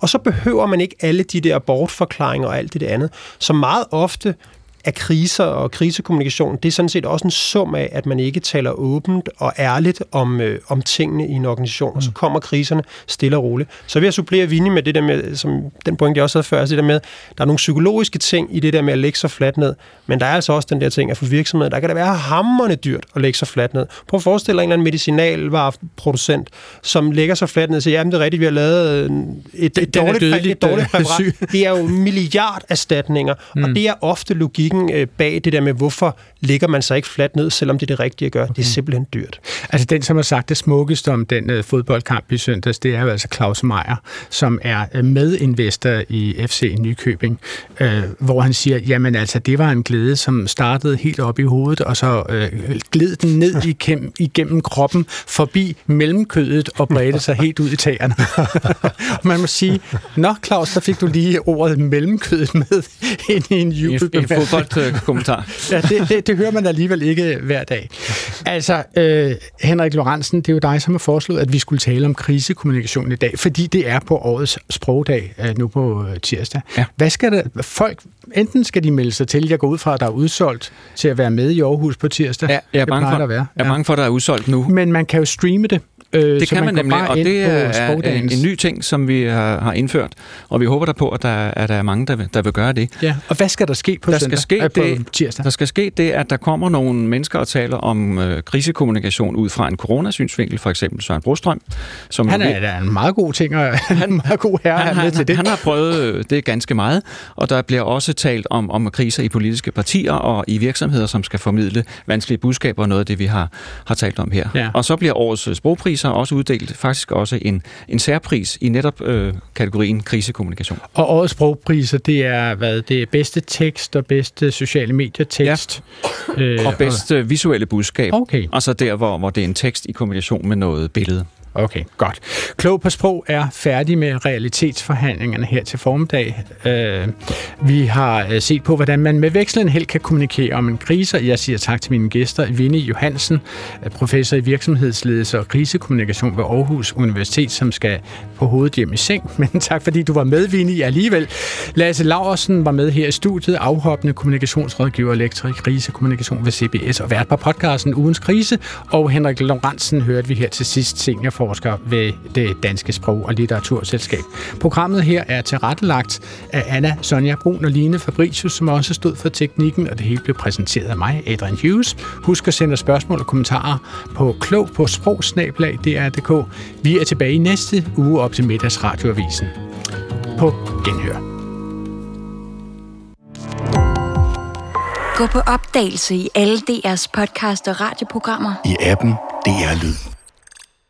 Og så behøver man ikke alle de der bortforklaringer og alt det der andet, som meget ofte af kriser og krisekommunikation, det er sådan set også en sum af, at man ikke taler åbent og ærligt om, øh, om tingene i en organisation, og så mm. kommer kriserne stille og roligt. Så vil jeg supplere Vinnie med det der med, som den point, jeg også havde før, altså det der med, der er nogle psykologiske ting i det der med at lægge sig fladt ned, men der er altså også den der ting, at for virksomheder, der kan det være hammerne dyrt at lægge sig fladt ned. Prøv at forestille dig en eller anden medicinalvareproducent, som lægger sig fladt ned og siger, jamen det er rigtigt, vi har lavet et, et, dårligt, et dårligt [laughs] præparat. Det er jo milliarderstatninger, mm. og det er ofte logik logikken øh, bag det der med, hvorfor ligger man sig ikke fladt ned, selvom det er det rigtige at gøre. Okay. Det er simpelthen dyrt. Altså den, som har sagt det smukkeste om den uh, fodboldkamp i søndags, det er jo altså Claus Meier, som er uh, medinvestor i FC Nykøbing, uh, hvor han siger, jamen altså, det var en glæde, som startede helt op i hovedet, og så uh, gled den ned igennem, igennem kroppen, forbi mellemkødet og bredte sig helt ud i tagerne. [laughs] man må sige, nå Claus, der fik du lige ordet mellemkødet med ind i en jubelbemærkning flot øh, kommentar. ja, det, det, det hører man alligevel ikke hver dag. Altså, øh, Henrik Lorentzen, det er jo dig, som har foreslået, at vi skulle tale om krisekommunikation i dag, fordi det er på årets sprogdag øh, nu på øh, tirsdag. Ja. Hvad skal der, folk, enten skal de melde sig til, jeg går ud fra, at der er udsolgt til at være med i Aarhus på tirsdag. Ja, jeg er bange for, at være. Jeg er bange for, at der er udsolgt nu. Men man kan jo streame det. Øh, det kan man, man nemlig, og det er en, en ny ting, som vi har, har indført, og vi håber der på, at der, at der er mange, der vil, der vil gøre det. Ja. Og hvad skal der ske på der søndag? Skal ske det, på tirsdag? Der skal ske det, at der kommer nogle mennesker og taler om øh, krisekommunikation ud fra en coronasynsvinkel, for eksempel Søren Brostrøm. Som han er da en meget god ting, og [laughs] han, en meget god herre han, han, til det. Han har prøvet øh, det ganske meget, og der bliver også talt om, om kriser i politiske partier og i virksomheder, som skal formidle vanskelige budskaber, og noget af det, vi har, har talt om her. Ja. Og så bliver årets sprogpriser også uddelt faktisk også en, en særpris i netop øh, kategorien krisekommunikation. Og årets sprogpriser, det er hvad? Det er bedste tekst og bedste sociale medier tekst. Ja. Øh, og bedste og... visuelle budskab. Okay. Og så der, hvor, hvor det er en tekst i kombination med noget billede. Okay, godt. Klog på sprog er færdig med realitetsforhandlingerne her til formiddag. Øh, vi har øh, set på, hvordan man med vekslen helt kan kommunikere om en krise. Jeg siger tak til mine gæster. Vinnie Johansen, øh, professor i virksomhedsledelse og krisekommunikation ved Aarhus Universitet, som skal på hovedet hjem i seng. [laughs] Men tak fordi du var med, Vinnie, alligevel. Lasse Laursen var med her i studiet, afhoppende kommunikationsrådgiver, lektor i krisekommunikation ved CBS og vært på podcasten Ugens Krise. Og Henrik Lorentzen hørte vi her til sidst senior forsker ved det Danske Sprog- og Litteraturselskab. Programmet her er tilrettelagt af Anna Sonja Brun og Line Fabricius, som også stod for teknikken, og det hele blev præsenteret af mig, Adrian Hughes. Husk at sende spørgsmål og kommentarer på klog på sprogsnablag.dr.dk. Vi er tilbage i næste uge op til middagsradioavisen. På genhør. Gå på opdagelse i alle DR's podcast og radioprogrammer. I appen DR Lyd.